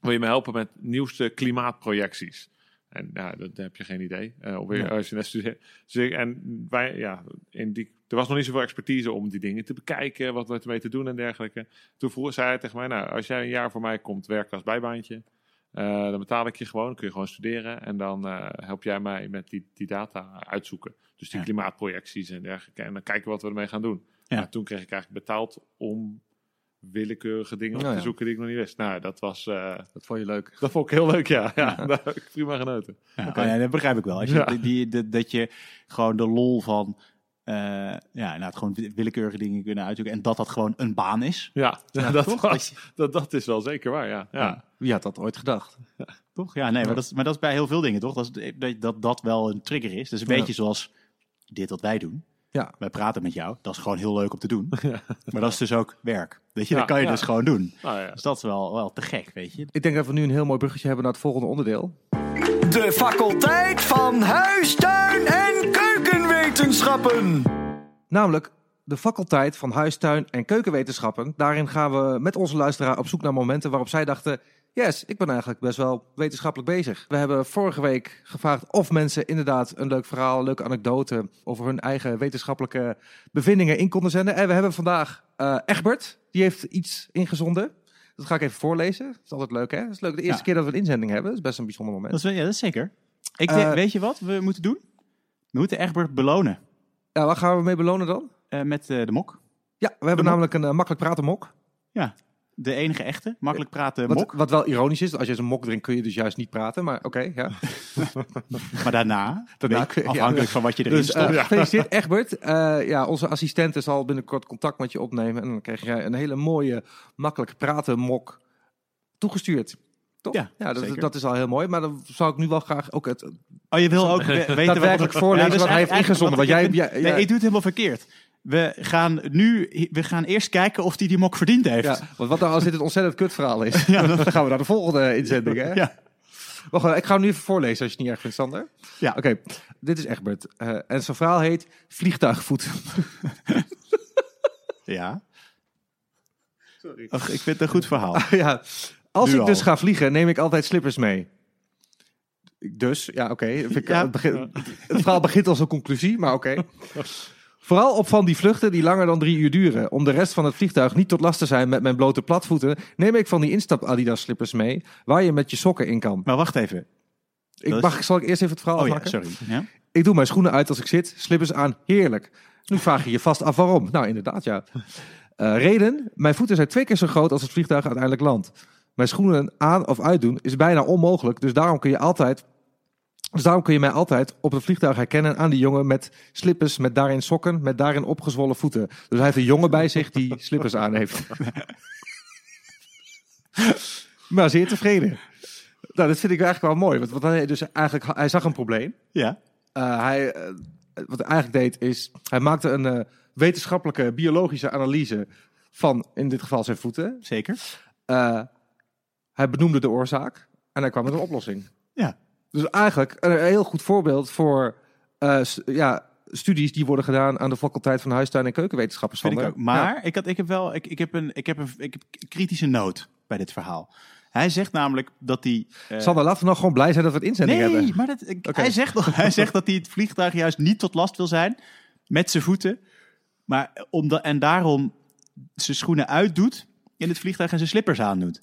wil je me helpen met nieuwste klimaatprojecties? En ja, dat heb je geen idee. eh, of je-
Nee.
als je net studeert. Dus en wij, ja, in die, er was nog niet zoveel expertise om die dingen te bekijken, wat we ermee te doen en dergelijke. Toen vroeg zij tegen mij: Nou, als jij een jaar voor mij komt werken als bijbaantje, eh, dan betaal ik je gewoon, kun je gewoon studeren. En dan eh, help jij mij met die, die data uitzoeken. Dus die
Ja.
klimaatprojecties en dergelijke. En dan kijken we wat we ermee gaan doen.
Ja.
Maar toen kreeg ik eigenlijk betaald om willekeurige dingen op
Nou
te
ja.
zoeken die ik nog niet wist. Nou, dat was... eh,
Dat vond je leuk.
dat vond ik heel leuk, ja. ja. Daar heb ik prima genoten.
Ja, oh ja, dat begrijp ik wel. Als je,
Ja.
die, die- dat- je gewoon de lol van, eh ja, nou, gewoon willekeurige dingen kunnen uitzoeken en dat dat gewoon een baan is.
Ja,
Ja,
dat,
toch?
was, dat, dat is wel zeker waar, ja. ja.
Ja.
Wie had dat ooit gedacht?
Toch? Ja, nee, maar dat, is, maar dat is bij heel veel dingen, toch? Dat is, dat, dat dat wel een trigger is. Dus een
Ja.
beetje zoals dit wat wij doen.
Ja.
Wij praten met jou. Dat is gewoon heel leuk om te doen. Maar dat is dus ook werk. Weet je,
Ja,
dat kan je
ja.
dus gewoon doen.
Nou ja.
Dus dat is wel, wel te gek, weet je.
Ik denk dat we nu een heel mooi bruggetje hebben naar het volgende onderdeel.
De faculteit van huistuin- en keukenwetenschappen.
Namelijk de faculteit van huistuin- en keukenwetenschappen. Daarin gaan we met onze luisteraar op zoek naar momenten waarop zij dachten... Yes, ik ben eigenlijk best wel wetenschappelijk bezig. We hebben vorige week gevraagd of mensen inderdaad een leuk verhaal, een leuke anekdote over hun eigen wetenschappelijke bevindingen in konden zenden. En we hebben vandaag eh Egbert, die heeft iets ingezonden. Dat ga ik even voorlezen. Dat is altijd leuk, hè? Dat is leuk. De eerste
Ja.
keer dat we een inzending hebben. Dat is best een bijzonder moment.
Dat is, ja, dat is zeker. Ik
Eh,
weet je wat we moeten doen? We moeten Egbert belonen
Ja, waar gaan we mee belonen dan?
eh, met de mok.
Ja, we hebben namelijk een makkelijk praten mok.
Ja, de enige echte. Makkelijk praten
Wat,
mok.
wat wel ironisch is, als je zo'n mok drinkt kun je dus juist niet praten. Maar oké, ja.
Maar daarna,
Daarna ja.
afhankelijk van wat je erin
Dus
stopt.
eh gefeliciteerd Egbert. Eh, ja, onze assistente zal binnenkort contact met je opnemen. En dan krijg jij een hele mooie, makkelijk praten mok toegestuurd. Toch?
Ja,
dat,
zeker.
dat is al heel mooi. Maar dan zou ik nu wel graag ook het
Oh, je wil ook we- weten wat-
daadwerkelijk voorlezen
Ja, dus
wat hij heeft ingezonden. Want jij, jij-
Nee,
ja,
ik doe het helemaal verkeerd. We gaan nu, we gaan eerst kijken of hij die mok verdiend heeft.
ja, want wat nou als dit een ontzettend kut verhaal is? dan gaan we naar de volgende inzending. Hè?
Ja.
Wacht, even, ik ga hem nu even voorlezen als je het niet erg vindt, Sander.
Ja.
Oké, dit is Egbert. Eh, en zijn verhaal heet Vliegtuigvoet.
Ja.
Sorry.
Ach, ik vind het een goed verhaal.
ja. Als
Nu
ik dus ga vliegen, neem ik altijd slippers mee. Dus, ja, oké.
Ja.
Het, begin- het verhaal begint als een conclusie, maar oké. Vooral op van die vluchten die langer dan drie uur duren. Om de rest van het vliegtuig niet tot last te zijn met mijn blote platvoeten, neem ik van die instap Adidas slippers mee, waar je met je sokken in kan.
Maar wacht even.
Ik
is-
mag, zal ik eerst even het verhaal
Oh ja,
afmaken?
sorry. Ja?
Ik doe mijn schoenen uit als ik zit, slippers aan, heerlijk. Nu vraag je je vast af waarom. Nou, inderdaad, ja. Eh, reden, mijn voeten zijn twee keer zo groot als het vliegtuig uiteindelijk landt. Mijn schoenen aan of uitdoen is bijna onmogelijk. Dus daarom kun je altijd. Dus daarom kun je mij altijd op het vliegtuig herkennen aan die jongen met slippers, met daarin sokken, met daarin opgezwollen voeten. Dus hij heeft een jongen bij zich die slippers aan heeft. maar zeer tevreden. Nou, dat vind ik eigenlijk wel mooi. Want, want hij, dus eigenlijk, hij zag een probleem.
Ja.
Uh, hij, uh, wat hij eigenlijk deed is, hij maakte een uh, wetenschappelijke biologische analyse van, in dit geval zijn voeten.
Zeker.
hij benoemde de oorzaak en hij kwam met een oplossing.
Ja.
Dus eigenlijk een heel goed voorbeeld voor ja, studies die worden gedaan aan de faculteit van huistuin en keukenwetenschappen.
Vind ik ook. Maar ja. ik, had, ik heb wel, ik, ik heb een, ik heb een, ik heb een kritische noot bij dit verhaal. Hij zegt namelijk dat hij.
Uh... Sander, laten we nog gewoon blij zijn dat we het inzending
nee,
hebben.
Nee, maar dat, okay. hij, zegt, hij zegt dat hij het vliegtuig juist niet tot last wil zijn met zijn voeten. Maar om de, en daarom zijn schoenen uitdoet in het vliegtuig en zijn slippers aandoet.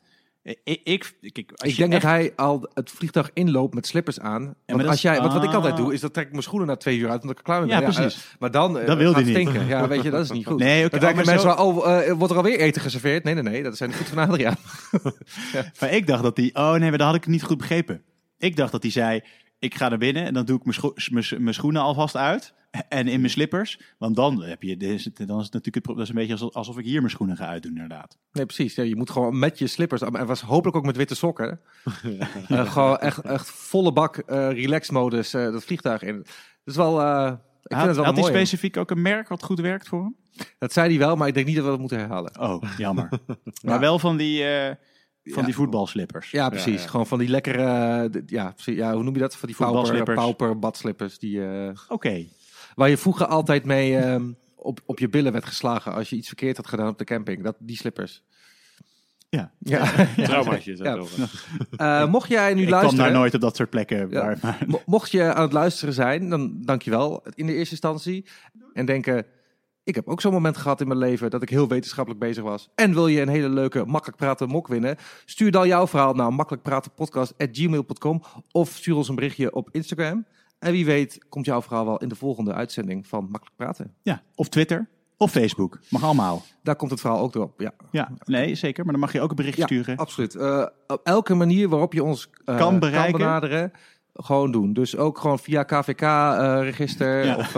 Ik, ik, ik,
ik denk echt... dat hij al het vliegtuig inloopt met slippers aan. Want, als jij, want wat ik altijd doe, is dat trek ik mijn schoenen na twee uur uit, omdat ik klaar ben.
Ja, precies.
Ja, maar dan
dat wil niet.
Stinken. Ja, weet je, dat is niet goed.
Nee, okay,
dan denken mensen zo... wel, oh, uh, wordt er alweer eten geserveerd? Nee, nee, nee, dat zijn voeten van Adriaan.
ja. Maar ik dacht dat hij... Oh nee, maar dat had ik niet goed begrepen. Ik dacht dat hij zei, ik ga naar binnen en dan doe ik mijn, scho mijn schoenen alvast uit. En in mijn slippers. Want dan heb je, dan is het, dan is het natuurlijk het, dat is een beetje alsof ik hier mijn schoenen ga uitdoen, inderdaad.
Nee, precies. Ja, je moet gewoon met je slippers. En was hopelijk ook met witte sokken. uh, gewoon echt, echt volle bak uh, relax modus uh, dat vliegtuig in. Dat is wel. Uh, ik
had,
vind het wel
had
mooi,
hij specifiek ook een merk wat goed werkt voor hem?
Dat zei hij wel, maar ik denk niet dat we dat moeten herhalen.
Oh, jammer. maar wel van die. Van
Ja.
die voetbalslippers.
Ja, precies.
Ja, ja.
Gewoon van die lekkere, uh, ja, precies, ja, hoe noem je dat? Van die pauper, pauper badslippers. Die, uh,
Oké.
Waar je vroeger altijd mee um, op, op je billen werd geslagen als je iets verkeerd had gedaan op de camping. Dat, die slippers.
Ja.
Ja.
Traumaatjes.
Ja.
Ja.
Uh, mocht jij nu
ik
luisteren...
kwam daar nooit op dat soort plekken.
Ja.
Waar, maar...
Mo- Mocht je aan het luisteren zijn, dan dank je wel in de eerste instantie. En denken, ik heb ook zo'n moment gehad in mijn leven dat ik heel wetenschappelijk bezig was. En wil je een hele leuke makkelijk praten mok winnen? Stuur dan jouw verhaal naar makkelijkpratenpodcast.gmail.com of stuur ons een berichtje op Instagram. En wie weet komt jouw verhaal wel in de volgende uitzending van Makkelijk Praten.
Ja, of Twitter. Of Facebook. Mag allemaal.
Daar komt het verhaal ook door op, ja.
Ja, nee, zeker. Maar dan mag je ook een berichtje
Ja,
sturen.
absoluut. Uh, op elke manier waarop je ons uh,
Kan bereiken.
benaderen, gewoon doen. Dus ook gewoon via KVK-register
Ja.
of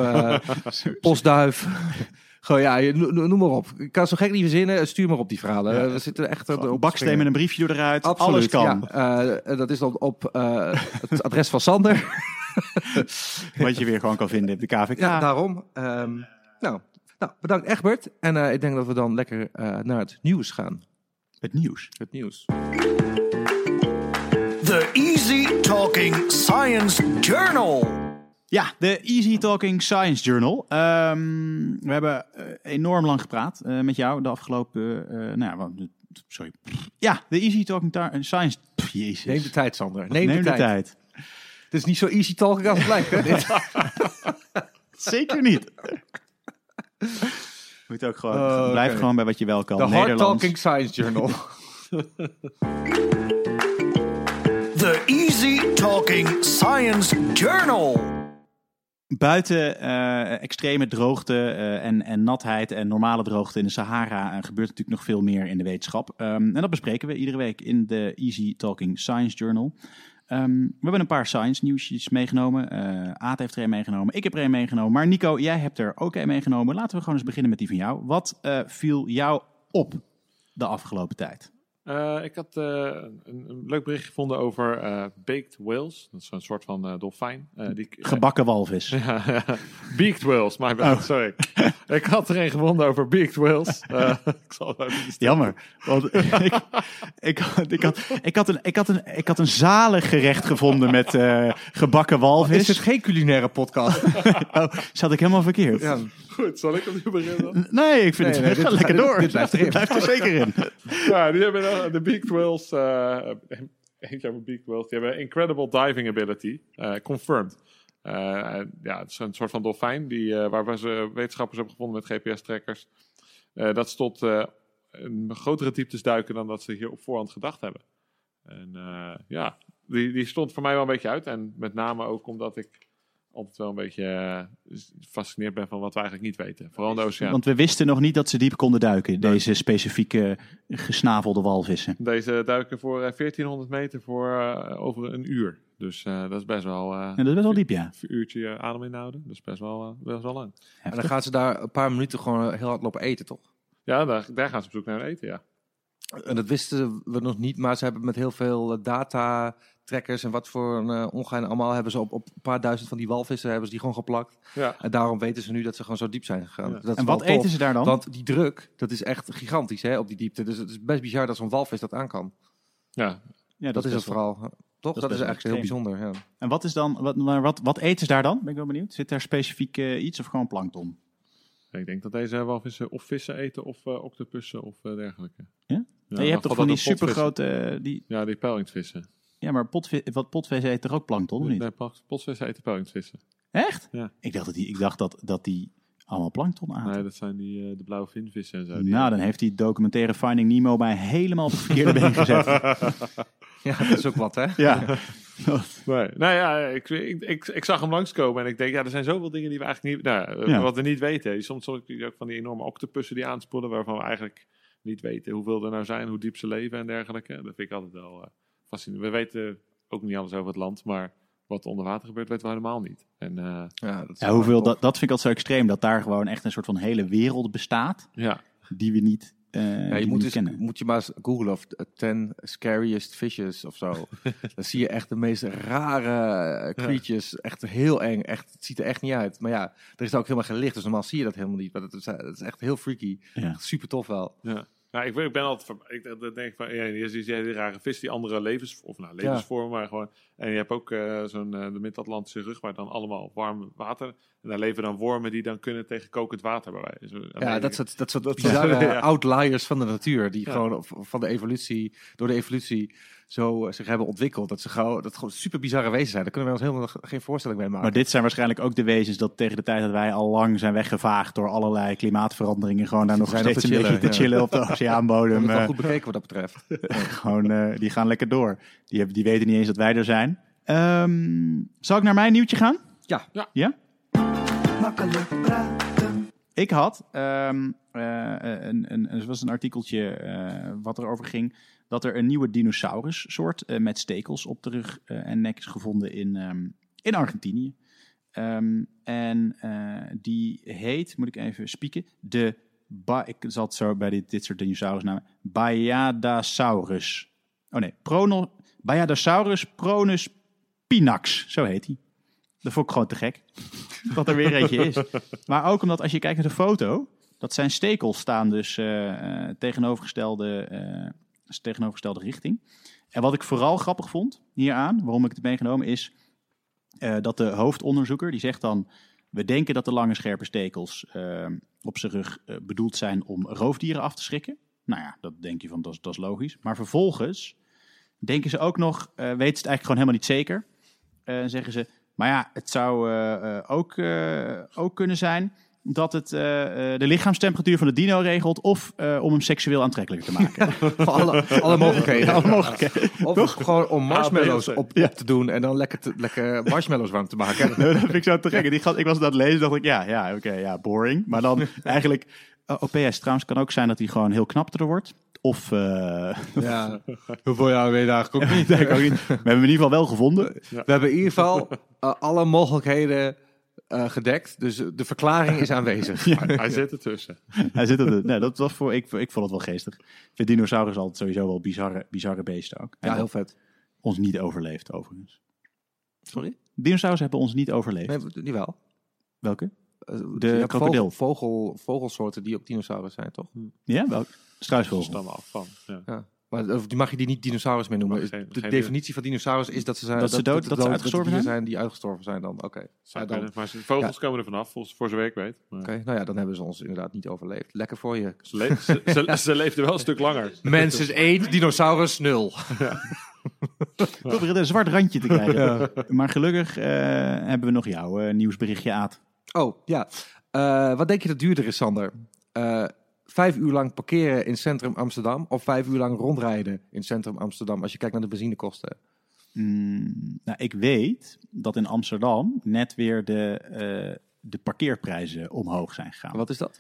postduif. gewoon ja, noem maar op. Ik kan zo gek niet verzinnen. Stuur maar op die verhalen.
Ja.
We zitten echt op
Baksteen met een briefje door eruit.
Absoluut,
Alles kan.
Ja, Uh, dat is dan op uh, het adres van Sander.
Wat je weer gewoon kan vinden op de KVK.
Ja, daarom. Um, nou, nou, bedankt Egbert. En uh, ik denk dat we dan lekker uh, naar het nieuws gaan.
Het nieuws.
Het nieuws.
The Easy Talking Science Journal.
Ja, de Easy Talking Science Journal. Ehm, we hebben eh, enorm lang gepraat eh, met jou de afgelopen... eh, nou ja, wat- sorry. Ja, de Easy Talking Ta- Science... Pff, jezus.
Neem de tijd, Sander. Neem,
Neem
de,
de
tijd.
tijd.
Het is niet zo easy talking als het lijkt. Hè?
Zeker niet. Moet ook gewoon,
Oh,
blijf gewoon bij wat je wel kan.
De Hard. Talking Science Journal.
The Easy Talking Science Journal.
Buiten eh, extreme droogte eh, en, en natheid en normale droogte in de Sahara eh, gebeurt natuurlijk nog veel meer in de wetenschap. Ehm, en dat bespreken we iedere week in de Easy Talking Science Journal. Ehm, we hebben een paar science nieuwsjes meegenomen. Aad heeft er een meegenomen. Ik heb er een meegenomen. Maar Nico, jij hebt er ook een meegenomen. Laten we gewoon eens beginnen met die van jou. Wat viel jou op de afgelopen tijd?
Eh, ik had eh, een, een leuk bericht gevonden over eh, baked whales. Dat is een soort van eh, dolfijn. eh, die,
Gebakken walvis.
Ja, ja. Beaked whales, my bad,
Oh.
sorry. ik had er een gevonden over beaked whales. Eh, ik zal
Jammer. Want ik, ik, had- ik, had, ik, had een, ik, had een, ik had een zalig gerecht gevonden met eh, gebakken walvis.
Is het geen culinaire podcast?
Oh, zat ik helemaal verkeerd?
ja.
Goed, zal ik opnieuw beginnen?
Nee, ik vind
Nee,
het
nee,
ga
dit-
lekker
dit-
door.
dit blijft erin.
Blijft er zeker in.
ja, die hebben de beaked whales. eh eentje over beaked whales. Die hebben incredible diving ability. eh, confirmed. Eh, ja, het is een soort van dolfijn die, eh, waar we ze wetenschappers hebben gevonden met GPS-trackers. Eh, dat ze tot eh, een grotere dieptes duiken dan dat ze hier op voorhand gedacht hebben. En eh, ja, die, die stond voor mij wel een beetje uit. En met name ook omdat ik altijd wel een beetje eh, gefascineerd ben van wat we eigenlijk niet weten. Vooral in de oceaan.
Want we wisten nog niet dat ze diep konden duiken, deze specifieke gesnavelde walvissen.
Deze duiken voor eh, 1400 meter voor eh, over een uur. Dus eh, dat is best wel eh,
En dat is best wel diep, ja.
een uurtje eh, adem inhouden. Dat is best wel, eh, best wel lang.
En dan gaan ze daar een paar minuten gewoon heel hard lopen eten, toch?
Ja, daar, daar gaan ze op zoek naar eten, ja.
En dat wisten we nog niet, maar ze hebben met heel veel eh, data trackers en wat voor een uh, ongein allemaal hebben ze op, op een paar duizend van die walvissen hebben ze die gewoon geplakt.
Ja,
En daarom weten ze nu dat ze gewoon zo diep zijn gegaan.
Ja.
Dat
En wat eten ze daar dan?
Want die druk, dat is echt gigantisch hè, op die diepte. Dus het is best bizar dat zo'n walvis dat aan kan.
ja.
ja,
Dat, is het vooral. Toch? Dat is, echt heel bijzonder. Ja.
En wat is dan, wat, wat, wat eten ze daar dan? Ben ik wel benieuwd. Zit daar specifiek eh, iets of gewoon plankton?
Ik denk dat deze walvissen of vissen eten of eh, octopussen of eh, dergelijke.
Ja? Je hebt toch van die supergrote, eh, die,
Ja, die pelwingsvissen.
Ja, maar potvi wat potvis eet toch ook plankton, of niet?
Nee, pot- potvissen eten pelwingsvissen.
Echt?
Ja.
Ik dacht dat die, ik dacht dat, dat die allemaal plankton aten.
Nee, dat zijn die, eh, de blauwe vinvissen en zo. Die-
nou, dan heeft die documentaire Finding Nemo mij helemaal op het verkeerde been gezet.
ja, dat is ook wat hè.
Ja.
Nee, nou ja, ik, ik, ik, ik zag hem langskomen en ik denk, ja, er zijn zoveel dingen die we eigenlijk niet, nou, eh,
Ja.
wat we niet weten. Soms ook, ook van die enorme octopussen die aanspoelen, waarvan we eigenlijk niet weten hoeveel er nou zijn, hoe diep ze leven en dergelijke. Dat vind ik altijd wel eh, fascinerend. We weten ook niet alles over het land, maar wat onder water gebeurt, weten we helemaal niet. En eh,
Ja, dat,
Ja, hoeveel, dat, dat vind ik altijd zo extreem, dat daar gewoon echt een soort van hele wereld bestaat,
ja,
die we niet, eh,
Ja, je moet, eens, moet je maar eens googlen of eh, 10 scariest fishes of zo. Dan zie je echt de meest rare eh, creatures. Echt heel eng. Echt, het ziet er echt niet uit. Maar ja, er is ook helemaal geen licht. Dus normaal zie je dat helemaal niet. Maar dat is, dat is echt heel freaky.
Ja.
Super tof wel.
ja. Nou, ik, ben- ik ben altijd, ik denk van, ja, je ziet die hele rare vis die andere levens, of nou, levensvormen, maar gewoon, en je hebt ook eh, zo'n, eh, de Mid-Atlantische rug, waar dan allemaal warm water, en daar leven dan wormen die dan kunnen tegen kokend water bij wijze.
Ja, dat soort, dat soort bizarre
ja.
outliers van de natuur. Die
Ja.
gewoon van de evolutie, door de evolutie zo eh, zich hebben ontwikkeld. Dat ze gewoon, dat gewoon super bizarre wezens zijn. Daar kunnen we ons helemaal geen voorstelling mee maken.
Maar dit zijn waarschijnlijk ook de wezens dat tegen de tijd dat wij al lang zijn weggevaagd door allerlei klimaatveranderingen, gewoon daar nog steeds
te
een beetje te chillen op de oceaanbodem.
het wel
eh,
goed bekeken wat dat betreft.
gewoon, eh, die gaan lekker door. Die, hebben, die weten niet eens dat wij er zijn. Ehm, zal ik naar mijn nieuwtje gaan?
Ja.
Ja.
Ja?
Makkelijk praten.
Ik had, ehm, eh, een, een, er was een artikeltje eh, wat erover ging, dat er een nieuwe dinosaurussoort eh, met stekels op de rug eh, en nek is gevonden in, ehm, in Argentinië. Ehm, en eh, die heet, moet ik even spieken, de, ba ik zal het zo bij dit, dit soort dinosaurusnamen, Baiadasaurus. Oh nee, Prono, Baiadasaurus pronus pinax, zo heet hij. Dat vond ik gewoon te gek. Dat er weer eentje is. Maar ook omdat als je kijkt naar de foto, dat zijn stekels staan dus eh, eh, tegenovergestelde, eh, tegenovergestelde richting. En wat ik vooral grappig vond hieraan, waarom ik het meegenomen, is dat de hoofdonderzoeker, die zegt dan, we denken dat de lange scherpe stekels op zijn rug bedoeld zijn om roofdieren af te schrikken. Nou ja, dat denk je van, dat is, dat is logisch. Maar vervolgens denken ze ook nog, weten ze het eigenlijk gewoon helemaal niet zeker. Eh, zeggen ze, maar ja, het zou eh, eh, ook, eh, ook kunnen zijn dat het eh, eh, de lichaamstemperatuur van de dino regelt of eh, om hem seksueel aantrekkelijker te maken.
alle, alle mogelijkheden.
Alle mogelijkheden.
Of gewoon om marshmallows op, op te doen en dan lekker, te, lekker marshmallows warm te maken.
Nee, dat vind ik zo te gek. En Die, gast- ik was het lezen dacht ik, ja, ja oké, ja, boring. Maar dan eigenlijk, OPS trouwens kan ook zijn dat hij gewoon heel knap erdoor wordt. Of, eh
Ja, hoeveel jaar weet je eigenlijk ook niet.
denk ik ook niet. We hebben hem in ieder geval wel gevonden.
We hebben in ieder geval eh, alle mogelijkheden eh, gedekt. Dus de verklaring is aanwezig.
hij zit ertussen.
Hij zit er. Nee, dat was voor, ik, ik vond het wel geestig. Ik vind dinosaurus altijd sowieso wel bizarre, bizarre beesten ook. En
Ja, heel vet.
ons niet overleefd overigens.
Sorry?
Dinosaurus hebben ons niet overleefd.
Nee, niet wel.
Welke?
Eh,
De krokodil.
Vogel, vogel, vogelsoorten die ook dinosaurus zijn, toch?
Ja, welke?
Ze
Struisvogel.
stammen af van. Ja.
Ja. Maar of die mag je die niet dinosaurus meer noemen.
Geen-
de
geen-
definitie van dinosaurus is dat ze zijn
Dat ze dood- dat ze uitgestorven zijn?
zijn die uitgestorven zijn dan. Oké. Ja, dan-
maar vogels komen er vanaf, volgens, voor zover ik weet.
Oké, nou ja, dan hebben ze ons inderdaad niet overleefd. Lekker voor je.
ze, le- ze, ze, ze leefden wel een stuk langer.
Mensen 1, dinosaurus 0.
We beginnen een zwart randje te krijgen. Maar gelukkig eh, hebben we nog jouw eh, nieuwsberichtje, Aad.
Oh, ja. Eh, wat denk je dat duurder is, Sander? Eh, vijf uur lang parkeren in centrum Amsterdam of vijf uur lang rondrijden in centrum Amsterdam als je kijkt naar de benzinekosten?
Mm, nou, ik weet dat in Amsterdam net weer de, eh, de parkeerprijzen omhoog zijn gegaan.
Wat is dat?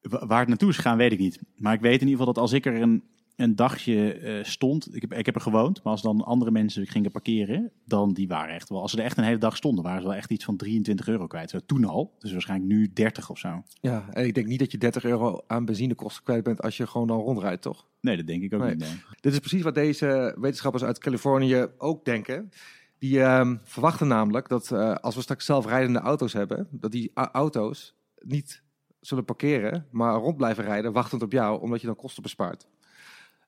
Wa- Waar het naartoe is gegaan, weet ik niet. Maar ik weet in ieder geval dat als ik er een, een dagje eh, stond, ik heb, ik heb er gewoond, maar als dan andere mensen gingen parkeren, dan die waren echt wel, als ze er echt een hele dag stonden, waren ze wel echt iets van 23 euro kwijt. Zo, toen al, dus waarschijnlijk nu 30 of zo.
Ja, en ik denk niet dat je 30 euro aan benzinekosten kwijt bent als je gewoon dan rondrijdt, toch?
Nee, dat denk ik ook
Nee.
niet. nee.
Dit is precies wat deze wetenschappers uit Californië ook denken. Die ehm, verwachten namelijk dat eh, als we straks zelfrijdende auto's hebben, dat die auto's niet zullen parkeren, maar rond blijven rijden, wachtend op jou, omdat je dan kosten bespaart.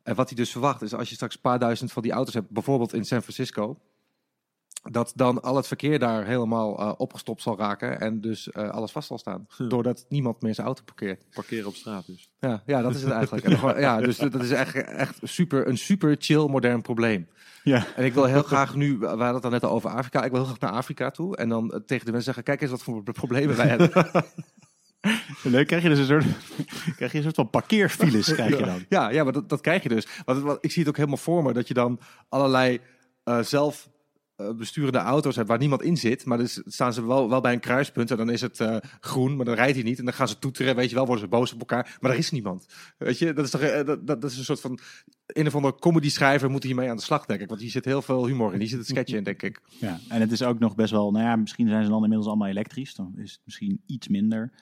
En wat hij dus verwacht is, als je straks een paar duizend van die auto's hebt, bijvoorbeeld in San Francisco, dat dan al het verkeer daar helemaal eh, opgestopt zal raken en dus eh, alles vast zal staan. Doordat niemand meer zijn auto parkeert.
Parkeren op straat dus.
Ja, ja dat is het eigenlijk. En dan gewoon- ja, dus dat is echt, echt super, een super chill modern probleem.
Ja.
En ik wil heel graag nu, we hadden het al net al over Afrika, ik wil heel graag naar Afrika toe. En dan eh, tegen de mensen zeggen, kijk eens wat voor problemen wij hebben.
Leuk, krijg je dus een soort, krijg je een soort van parkeerfiles, krijg je dan.
Ja, ja maar dat, dat krijg je dus. Want, wat- ik zie het ook helemaal voor me, dat je dan allerlei eh, zelf eh, besturende auto's hebt waar niemand in zit. Maar dus staan ze wel, wel bij een kruispunt en dan is het eh, groen, maar dan rijdt hij niet. En dan gaan ze toeteren, weet je wel, worden ze boos op elkaar. Maar er is niemand. Weet je, dat is toch dat, dat, is een soort van... Een of andere comedy schrijver moet hiermee aan de slag, denk ik. Want hier zit heel veel humor in. Die zit het sketchen in, denk ik.
Ja, en het is ook nog best wel, nou ja, misschien zijn ze dan inmiddels allemaal elektrisch. Dan is het misschien iets minder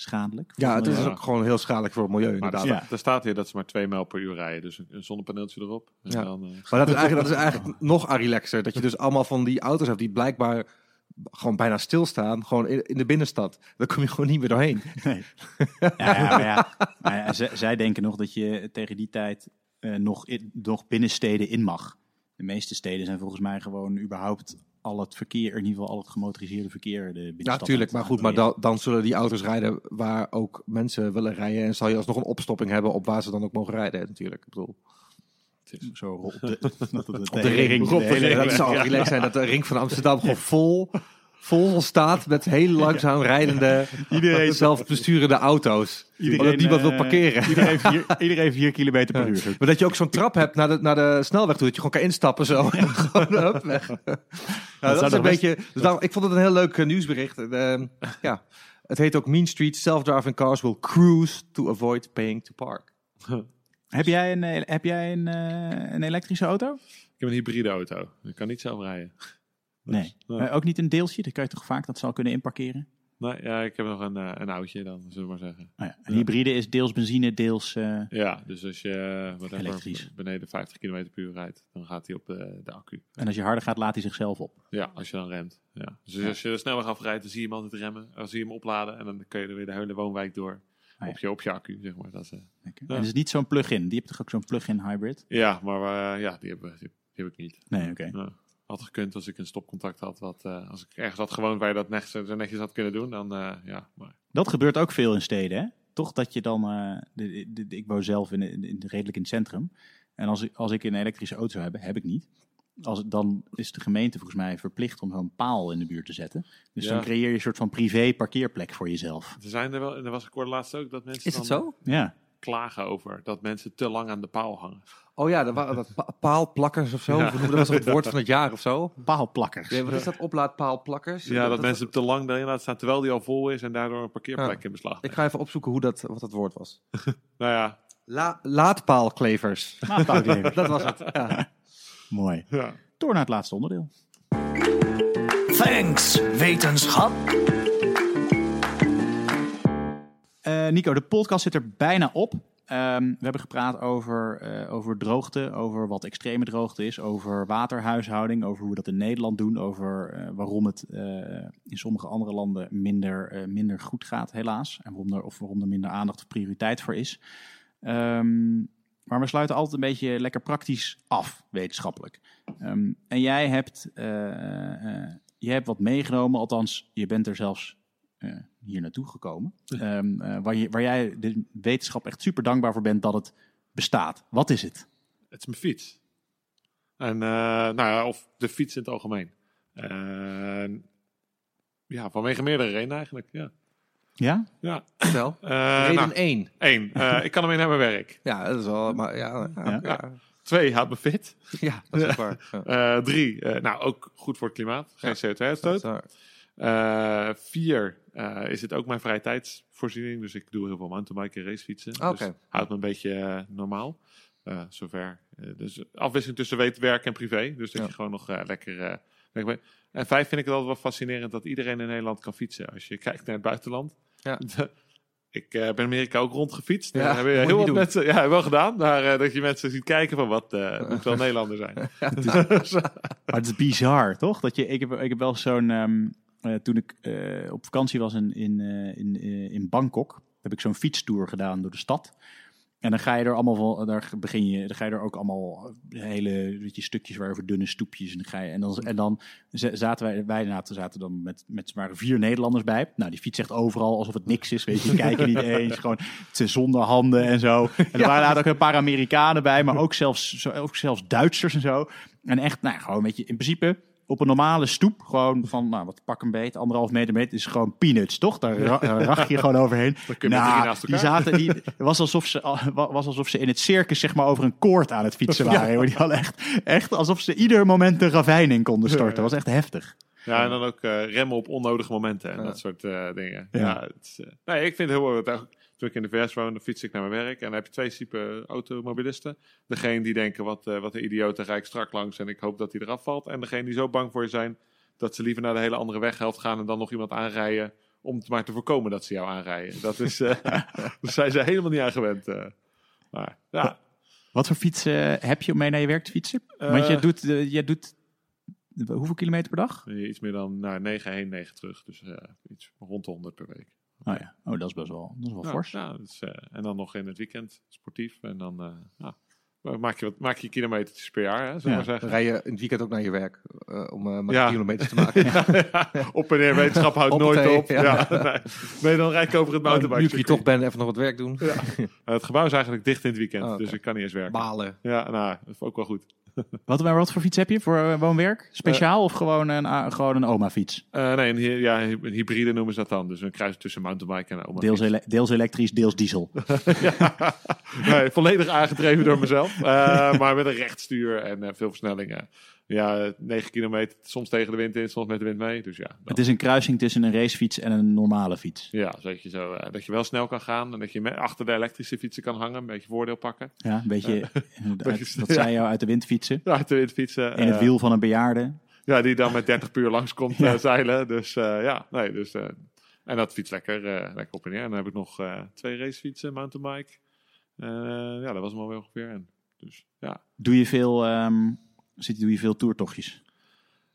schadelijk.
Ja, het is ook gewoon heel schadelijk voor het milieu,
Maar
inderdaad.
er,
Ja.
sta- er staat hier dat ze maar 2 mijl per uur rijden. Dus een, zonnepaneeltje erop. En
Ja.
dan, eh,
Maar dat is eigenlijk, dat is eigenlijk nog relaxer. Dat je dus allemaal van die auto's hebt die blijkbaar gewoon bijna stilstaan. Gewoon in, in de binnenstad. Daar kom je gewoon niet meer doorheen.
Nee. Ja, ja, maar ja, maar ja, zij, zij denken nog dat je tegen die tijd eh, nog, in, nog binnen steden in mag. De meeste steden zijn volgens mij gewoon überhaupt al het verkeer, in ieder geval al het gemotoriseerde verkeer. De binnenstad
Ja, natuurlijk. Maar goed, maar dan, dan zullen die auto's rijden waar ook mensen willen rijden. En zal je alsnog een opstopping hebben op waar ze dan ook mogen rijden, natuurlijk. Ik bedoel,
het is-
Zo op de,
op de ring.
de
dat zou relaxed zijn dat de ring van Amsterdam gewoon vol, vol staat met heel langzaam rijdende,
Iedereen-
zelfbesturende auto's. omdat niemand wil
eh,
parkeren.
Iedereen vier, iedereen vier kilometer per uur.
Maar dat je ook zo'n trap hebt naar de, naar de snelweg toe, dat je gewoon kan instappen zo. En gewoon hup, weg. Ja, dat, is een
nog best-
beetje. Dus daarom- ik vond het een heel leuk eh, nieuwsbericht. Ehm, ja, het heet ook Mean Street Self-driving cars will cruise to avoid paying to park.
Heb jij een, eh, heb jij een, een elektrische auto?
Ik heb een hybride auto. Ik kan niet zelf rijden.
Nee.
Nee.
Eh, ook niet een deeltje? Dan kan je toch vaak dat zal kunnen inparkeren?
Nee, ja, ik heb nog een, eh, een oudje dan, zullen we maar zeggen.
Nou ja, een hybride is deels benzine, deels... eh,
Ja, dus als je whatever,
Elektrisch.
beneden 50 km per uur rijdt, dan gaat hij op de, de accu.
en als je harder gaat, laat hij zichzelf op.
Ja, als je dan remt. Ja. Dus als je snelweg afrijdt, dan zie je hem altijd remmen. Dan zie je hem opladen en dan kun je er weer de hele woonwijk door.
Ah,
op, je, op je accu, zeg maar. Dat is.
En het is niet zo'n plug-in. Die hebt toch ook zo'n plug-in hybrid?
ja, maar ja, die heb, die, die heb ik niet.
Nee, oké.
Had gekund als ik een stopcontact had. Wat, eh, als ik ergens had gewoond waar je dat netjes, zo netjes had kunnen doen, dan eh, ja. Maar,
Dat gebeurt ook veel in steden, hè? Toch dat je dan... eh, de, de, de- ik woon zelf in, in, in- redelijk in het centrum. En als ik, als ik een elektrische auto zou hebben, heb ik niet. Als, het- dan is de gemeente volgens mij verplicht om zo'n paal in de buurt te zetten. Dus
Ja.
dan creëer je een soort van privé parkeerplek voor jezelf.
er zijn er wel, en er was ik hoorde laatst ook dat mensen
Is het
dan
zo?
Ja.
Klagen over dat mensen te lang aan de paal hangen.
Oh ja, dat waren dat pa- paalplakkers of zo.
Ja.
Dat was het woord van het jaar of zo.
Paalplakkers.
Ja, wat is dat? Oplaadpaalplakkers?
Ja, dat, mensen te lang daarin staan terwijl die al vol is en daardoor een parkeerplek
Ja.
in beslag
Ik ga even opzoeken hoe dat, wat dat woord was.
Nou ja,
La laadpaalklevers.
Paalklevers.
Dat was het. Ja.
Mooi.
ja.
Door naar het laatste onderdeel.
Thanks, wetenschap.
Eh, Nico, de podcast zit er bijna op. Ehm, we hebben gepraat over, eh, over droogte, over wat extreme droogte is, over waterhuishouding, over hoe we dat in Nederland doen, over eh, waarom het in sommige andere landen minder, minder goed gaat, helaas. En waarom er, of waarom er minder aandacht of prioriteit voor is. Ehm, maar we sluiten altijd een beetje lekker praktisch af, wetenschappelijk. Ehm, en jij hebt, jij hebt wat meegenomen, althans, je bent er zelfs hier naartoe gekomen. Ehm, eh, waar, je, waar jij de wetenschap echt super dankbaar voor bent dat het bestaat. Wat is het?
Het is mijn fiets. En, eh, nou ja, of de fiets in het algemeen. En, ja, vanwege meerdere redenen eigenlijk, ja.
Ja?
Ja,
Vertel.
eh,
Reden
nou,
1.
één. eh, ik kan ermee naar mijn werk.
Ja, dat is wel... Maar ja, ja,
Ja.
ja.
Twee, houd me fit.
Ja, dat is ook waar. Ja.
Eh, drie, eh, nou ook goed voor het klimaat. Geen
Dat
CO2-uitstoot. Eh, vier, eh, is het ook mijn vrije tijdsvoorziening. Dus ik doe heel veel mountainbiken en racefietsen.
Oké.
Dus houdt me een beetje eh, normaal. Eh, zover. Eh, dus afwisseling tussen weet- werk en privé. Dus dat
Ja.
je gewoon nog lekker... eh, lekker bent. En vijf vind ik het altijd wel fascinerend dat iedereen in Nederland kan fietsen. Als je kijkt naar het buitenland.
Ja.
ik eh, ben in Amerika ook rondgefietst.
Ja,
Ja, hebben heel wat
doen.
mensen... Ja, wel gedaan. Maar dat je mensen ziet kijken van wat... eh moet wel Nederlander zijn.
Maar het is bizar, toch? Dat je, ik, heb, ik heb wel zo'n... ehm, eh, toen ik eh, op vakantie was in, in, eh, in, eh, in Bangkok, heb ik zo'n fietstour gedaan door de stad. En dan ga je er allemaal van, daar begin je, dan ga je er ook allemaal hele weet je, stukjes waar over dunne stoepjes. En dan, ga je, en dan, en dan z- zaten wij, wij zaten dan met, met waren vier Nederlanders bij. Nou, die fiets echt overal alsof het niks is, weet je. Kijken niet eens, gewoon zonder handen en zo. En er waren inderdaad ook een paar Amerikanen bij, maar ook zelfs, ook zelfs Duitsers en zo. En echt, nou, gewoon, weet je, in principe op een normale stoep, gewoon van, nou, wat pak een beet, anderhalf meter meter, is gewoon peanuts, toch? Daar ra- daar rach je gewoon overheen.
Je
Nou, die zaten, die, was alsof ze, was alsof ze in het circus zeg maar over een koord aan het fietsen waren. joh. Die hadden echt, echt alsof ze ieder moment een ravijn in konden storten. Dat was echt heftig.
Ja, en dan ook eh, remmen op onnodige momenten en
Ja.
dat soort eh, dingen.
Ja.
Ja. het eh, nee, ik vind het heel erg. Toen ik in de VS woonde, fiets ik naar mijn werk. En dan heb je twee typen automobilisten. Degene die denken, wat, eh, wat een idioot, en rijd ik strak langs en ik hoop dat hij eraf valt. En degene die zo bang voor je zijn, dat ze liever naar de hele andere weghelft gaan en dan nog iemand aanrijden. Om het maar te voorkomen dat ze jou aanrijden. Dat is, eh daar zijn ze helemaal niet aan gewend. eh. maar ja,
Wat voor fiets eh, heb je om mee naar je werk te fietsen? Want je doet, je doet hoeveel kilometer per dag?
iets meer dan nou, 9 heen, 9 terug. Dus iets rond de 100 per week.
Oh ja, oh, dat is best wel, dat is wel
Ja,
fors.
ja, eh, en dan nog in het weekend sportief. En dan eh, ja, maak, je wat, maak je kilometers per jaar, hè, zullen
Ja.
zeggen.
rij je in het weekend ook naar je werk eh, om eh maar
Ja.
kilometers te maken.
Ja, op en neer, wetenschap houdt nooit op.
ja.
Ja. nee. nee, dan rijd ik over het
nu ik
mountainbike.
hier toch ben, even nog wat werk doen.
het gebouw is eigenlijk dicht in het weekend,
Oh,
dus ik kan niet eens werken.
Balen.
Ja, nou, dat is ook wel goed.
Wat, wat voor fiets heb je voor eh, woonwerk? Speciaal of gewoon een, gewoon een oma-fiets?
Eh, nee, een, ja, een hybride noemen ze dat dan. Dus een kruis tussen mountainbike en oma.
Deels, ele- deels elektrisch, deels diesel.
ja. nee, volledig aangedreven door mezelf. Eh, maar met een rechtstuur en eh, veel versnellingen. Ja, 9 kilometer, soms tegen de wind in, soms met de wind mee. Dus ja, dan-
Het is een kruising tussen een racefiets en een normale fiets.
Ja, zodat je, zo, eh, dat je wel snel kan gaan en dat je achter de elektrische fietsen kan hangen, een beetje voordeel pakken.
Ja, een beetje, uit, wat
ja.
zei jou, uit de wind fietsen.
Ja, te wind fietsen.
In het
eh,
wiel van een bejaarde.
Ja, die dan met 30 puur langskomt
Ja.
eh, zeilen. Dus eh, ja, nee, dus... eh, en dat fiets lekker, eh, lekker op en neer. En dan heb ik nog eh, twee racefietsen, mountainbike. Eh, ja, dat was hem alweer ongeveer. En, dus ja.
Doe je veel, ehm, zit, doe je veel toertochtjes?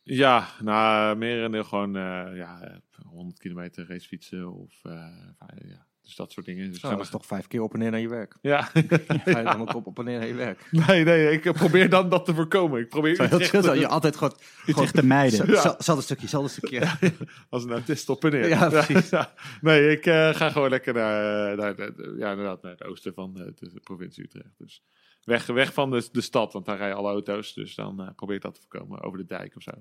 Ja, nou, merendeel gewoon eh, ja, eh, 100 kilometer racefietsen of eh, ja, dus dat soort dingen. Dus
dat is toch vijf keer op en neer naar je werk.
Ja,
Ga je dan ook op, op en neer naar je werk.
nee, nee, ik probeer dan dat te voorkomen. Ik probeer
Zou je,
Utrecht
dat,
te
zou je altijd gewoon...
Utrecht de meiden.
Ja.
Zal- een stukje, zal een stukje.
als een autist op en neer.
Ja, precies.
Ja. Nee, ik eh, ga gewoon lekker naar, naar, ja, inderdaad, naar het oosten van de, de provincie Utrecht. Dus weg, weg van de, de stad, want daar rijden alle auto's. Dus dan eh, probeer ik dat te voorkomen, over de dijk of zo.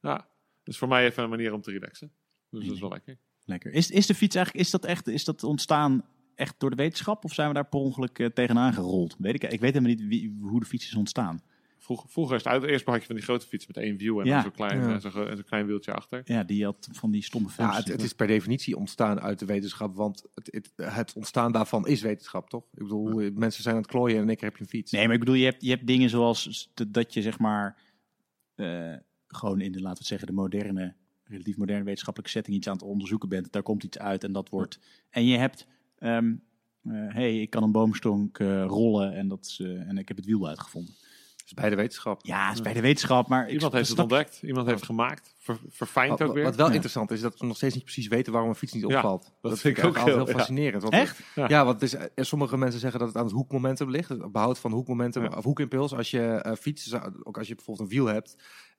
Ja, dus voor mij even een manier om te relaxen. Dus dat is wel lekker.
Lekker. Is, is de fiets eigenlijk, is dat echt, is dat ontstaan echt door de wetenschap? Of zijn we daar per ongeluk eh, tegenaan gerold? Weet ik, ik weet helemaal niet wie, hoe de fiets is ontstaan.
Vroeger, vroeger is het uit, eerst had je van die grote fiets met één wiel en
Ja.
zo'n klein,
Ja.
eh, zo'n klein wieltje achter.
Ja, die had van die stomme
Ja,
films.
het, het is per definitie ontstaan uit de wetenschap, want het, het, het ontstaan daarvan is wetenschap, toch? Ik bedoel, mensen zijn aan het klooien en keer heb je een fiets.
Nee, maar ik bedoel, je hebt, je hebt dingen zoals dat je zeg maar eh, gewoon in de, laten we het zeggen, de moderne, relatief moderne wetenschappelijke setting iets aan het onderzoeken bent. Daar komt iets uit en dat wordt. En je hebt, ehm eh, hey, ik kan een boomstonk eh, rollen en, dat, is, eh, en ik heb het wiel uitgevonden.
Is bij de wetenschap.
Ja, het is bij de wetenschap, maar
Iemand heeft het
snap-
ontdekt, iemand heeft het gemaakt, ver, verfijnd
Wat,
ook weer.
wat wel
Ja.
interessant is, dat we nog steeds niet precies weten waarom een fiets niet
Ja,
opvalt.
dat vind ik ook
altijd
heel-
fascinerend. Want
Echt?
Ja.
Ja, want is, eh, sommige mensen zeggen dat het aan het hoekmomentum ligt. Het behoud van hoekmomentum
Ja.
of hoekimpuls. Als je eh fietst, zou- ook als je bijvoorbeeld een wiel hebt,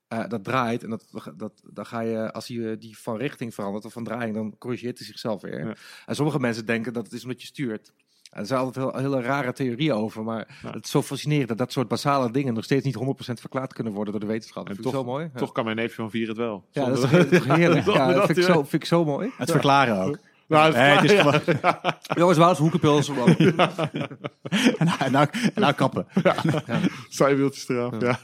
eh, dat draait en dat, dat, dan ga je, als je die van richting verandert of van draaiing, dan corrigeert hij zichzelf weer.
Ja.
En sommige mensen denken dat het is omdat je stuurt. Er zijn altijd heel, hele rare theorieën over, maar
Ja.
het is zo fascinerend dat dat soort basale dingen nog steeds niet 100% verklaard kunnen worden door de wetenschap. Dat
En
vind ik zo mooi. Ja.
Toch kan mijn neefje van vier het wel.
Ja, dat is toch heerlijk. Ja, dat
dat
vind ik, zo, vind ik zo mooi.
Het verklaren ook.
Nou,
Nee, het is
ja.
gewoon...
Jongens, Wout, hoekenpils.
en nou, nou, nou kappen.
Zijwieltjes eraf, ja.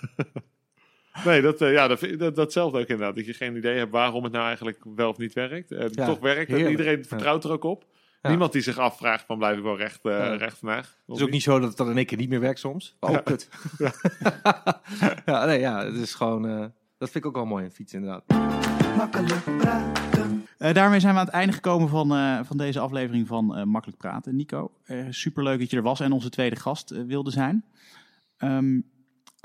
Nee, dat, eh, ja, dat, dat, datzelfde ook inderdaad. Dat je geen idee hebt waarom het nou eigenlijk wel of niet werkt. En
Ja,
toch werkt het. Iedereen
Ja.
vertrouwt er ook op.
Ja.
Niemand die zich afvraagt van blijf ik wel recht, eh,
Ja.
recht vandaag.
Het is ook niet zo dat het dan in één keer niet meer werkt soms. Oh,
Ja.
kut. Ja. nee, ja, het is gewoon... eh, dat vind ik ook wel mooi in fiets, inderdaad.
Makkelijk praten.
Eh, daarmee zijn we aan het einde gekomen van, eh, van deze aflevering van eh, Makkelijk Praten. Nico, eh superleuk dat je er was en onze tweede gast wilde zijn. Ehm,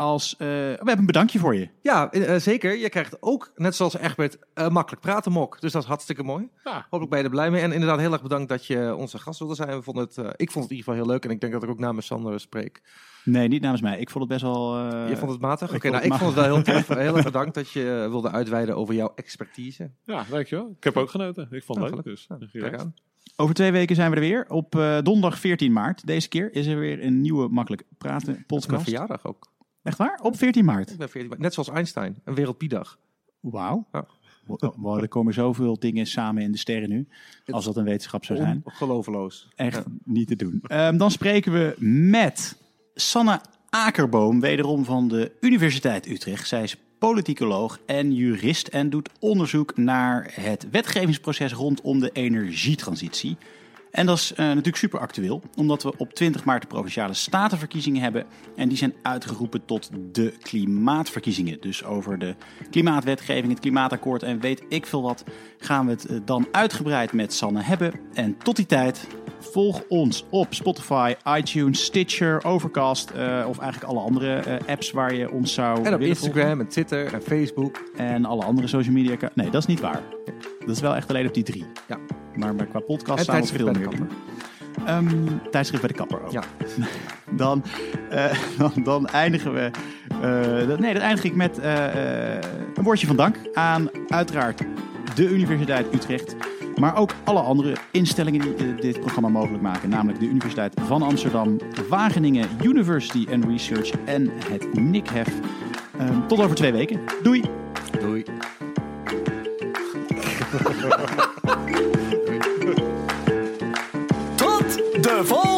als, eh, we hebben een bedankje voor je.
Ja, eh, zeker. Je krijgt ook, net zoals Egbert, eh, makkelijk praten mok. Dus dat is hartstikke mooi.
Ja.
Hopelijk ben je er blij mee. En inderdaad, heel erg bedankt dat je onze gast wilde zijn. We vonden het, eh, ik vond het in ieder geval heel leuk. En ik denk dat ik ook namens Sander spreek.
Nee, niet namens mij. Ik vond het best wel... eh,
je vond het matig? Oké,
ik vond
nou,
het
ik vond het wel heel tof. heel erg bedankt dat je eh, wilde uitweiden over jouw expertise.
Ja, dankjewel. Ik heb ook genoten. Ik vond het
Ja,
leuk. Dus,
Ja, kijk aan.
Over twee weken zijn we er weer. Op eh, donderdag 14 maart. Deze keer is er weer een nieuwe Makkelijk Praten
Het is mijn
podcast.
verjaardag ook.
Echt waar? Op 14 maart.
Ik ben 14 maart. Net zoals Einstein, een wereldpiedag.
Wauw.
Ja.
Wow, wow, er komen zoveel dingen samen in de sterren nu. Als dat een wetenschap zou zijn.
Ongelooflijk.
Echt
Ja.
niet te doen. Ehm, dan spreken we met Sanne Akerboom, wederom van de Universiteit Utrecht. Zij is politicoloog en jurist en doet onderzoek naar het wetgevingsproces rondom de energietransitie. En dat is eh, natuurlijk super actueel, omdat we op 20 maart de provinciale statenverkiezingen hebben. En die zijn uitgeroepen tot de klimaatverkiezingen. Dus over de klimaatwetgeving, het klimaatakkoord en weet ik veel wat, gaan we het eh, dan uitgebreid met Sanne hebben. En tot die tijd, volg ons op Spotify, iTunes, Stitcher, Overcast eh, of eigenlijk alle andere apps waar je ons zou
En op Instagram en Twitter en Facebook.
En alle andere social media. Nee, dat is niet waar. Dat is wel echt alleen op die drie.
Ja.
Maar, maar qua podcast
En
staan we veel meer.
kapper.
Ehm, tijdschrift bij de kapper ook.
Ja.
Dan, eh, dan, dan eindigen we. eh, dat- nee, dat eindig ik met eh, een woordje van dank aan uiteraard de Universiteit Utrecht. Maar ook alle andere instellingen die dit programma mogelijk maken. Namelijk de Universiteit van Amsterdam, Wageningen University and Research en het NICHEF. Ehm, tot over twee weken.
Doei.
Tot de volgende!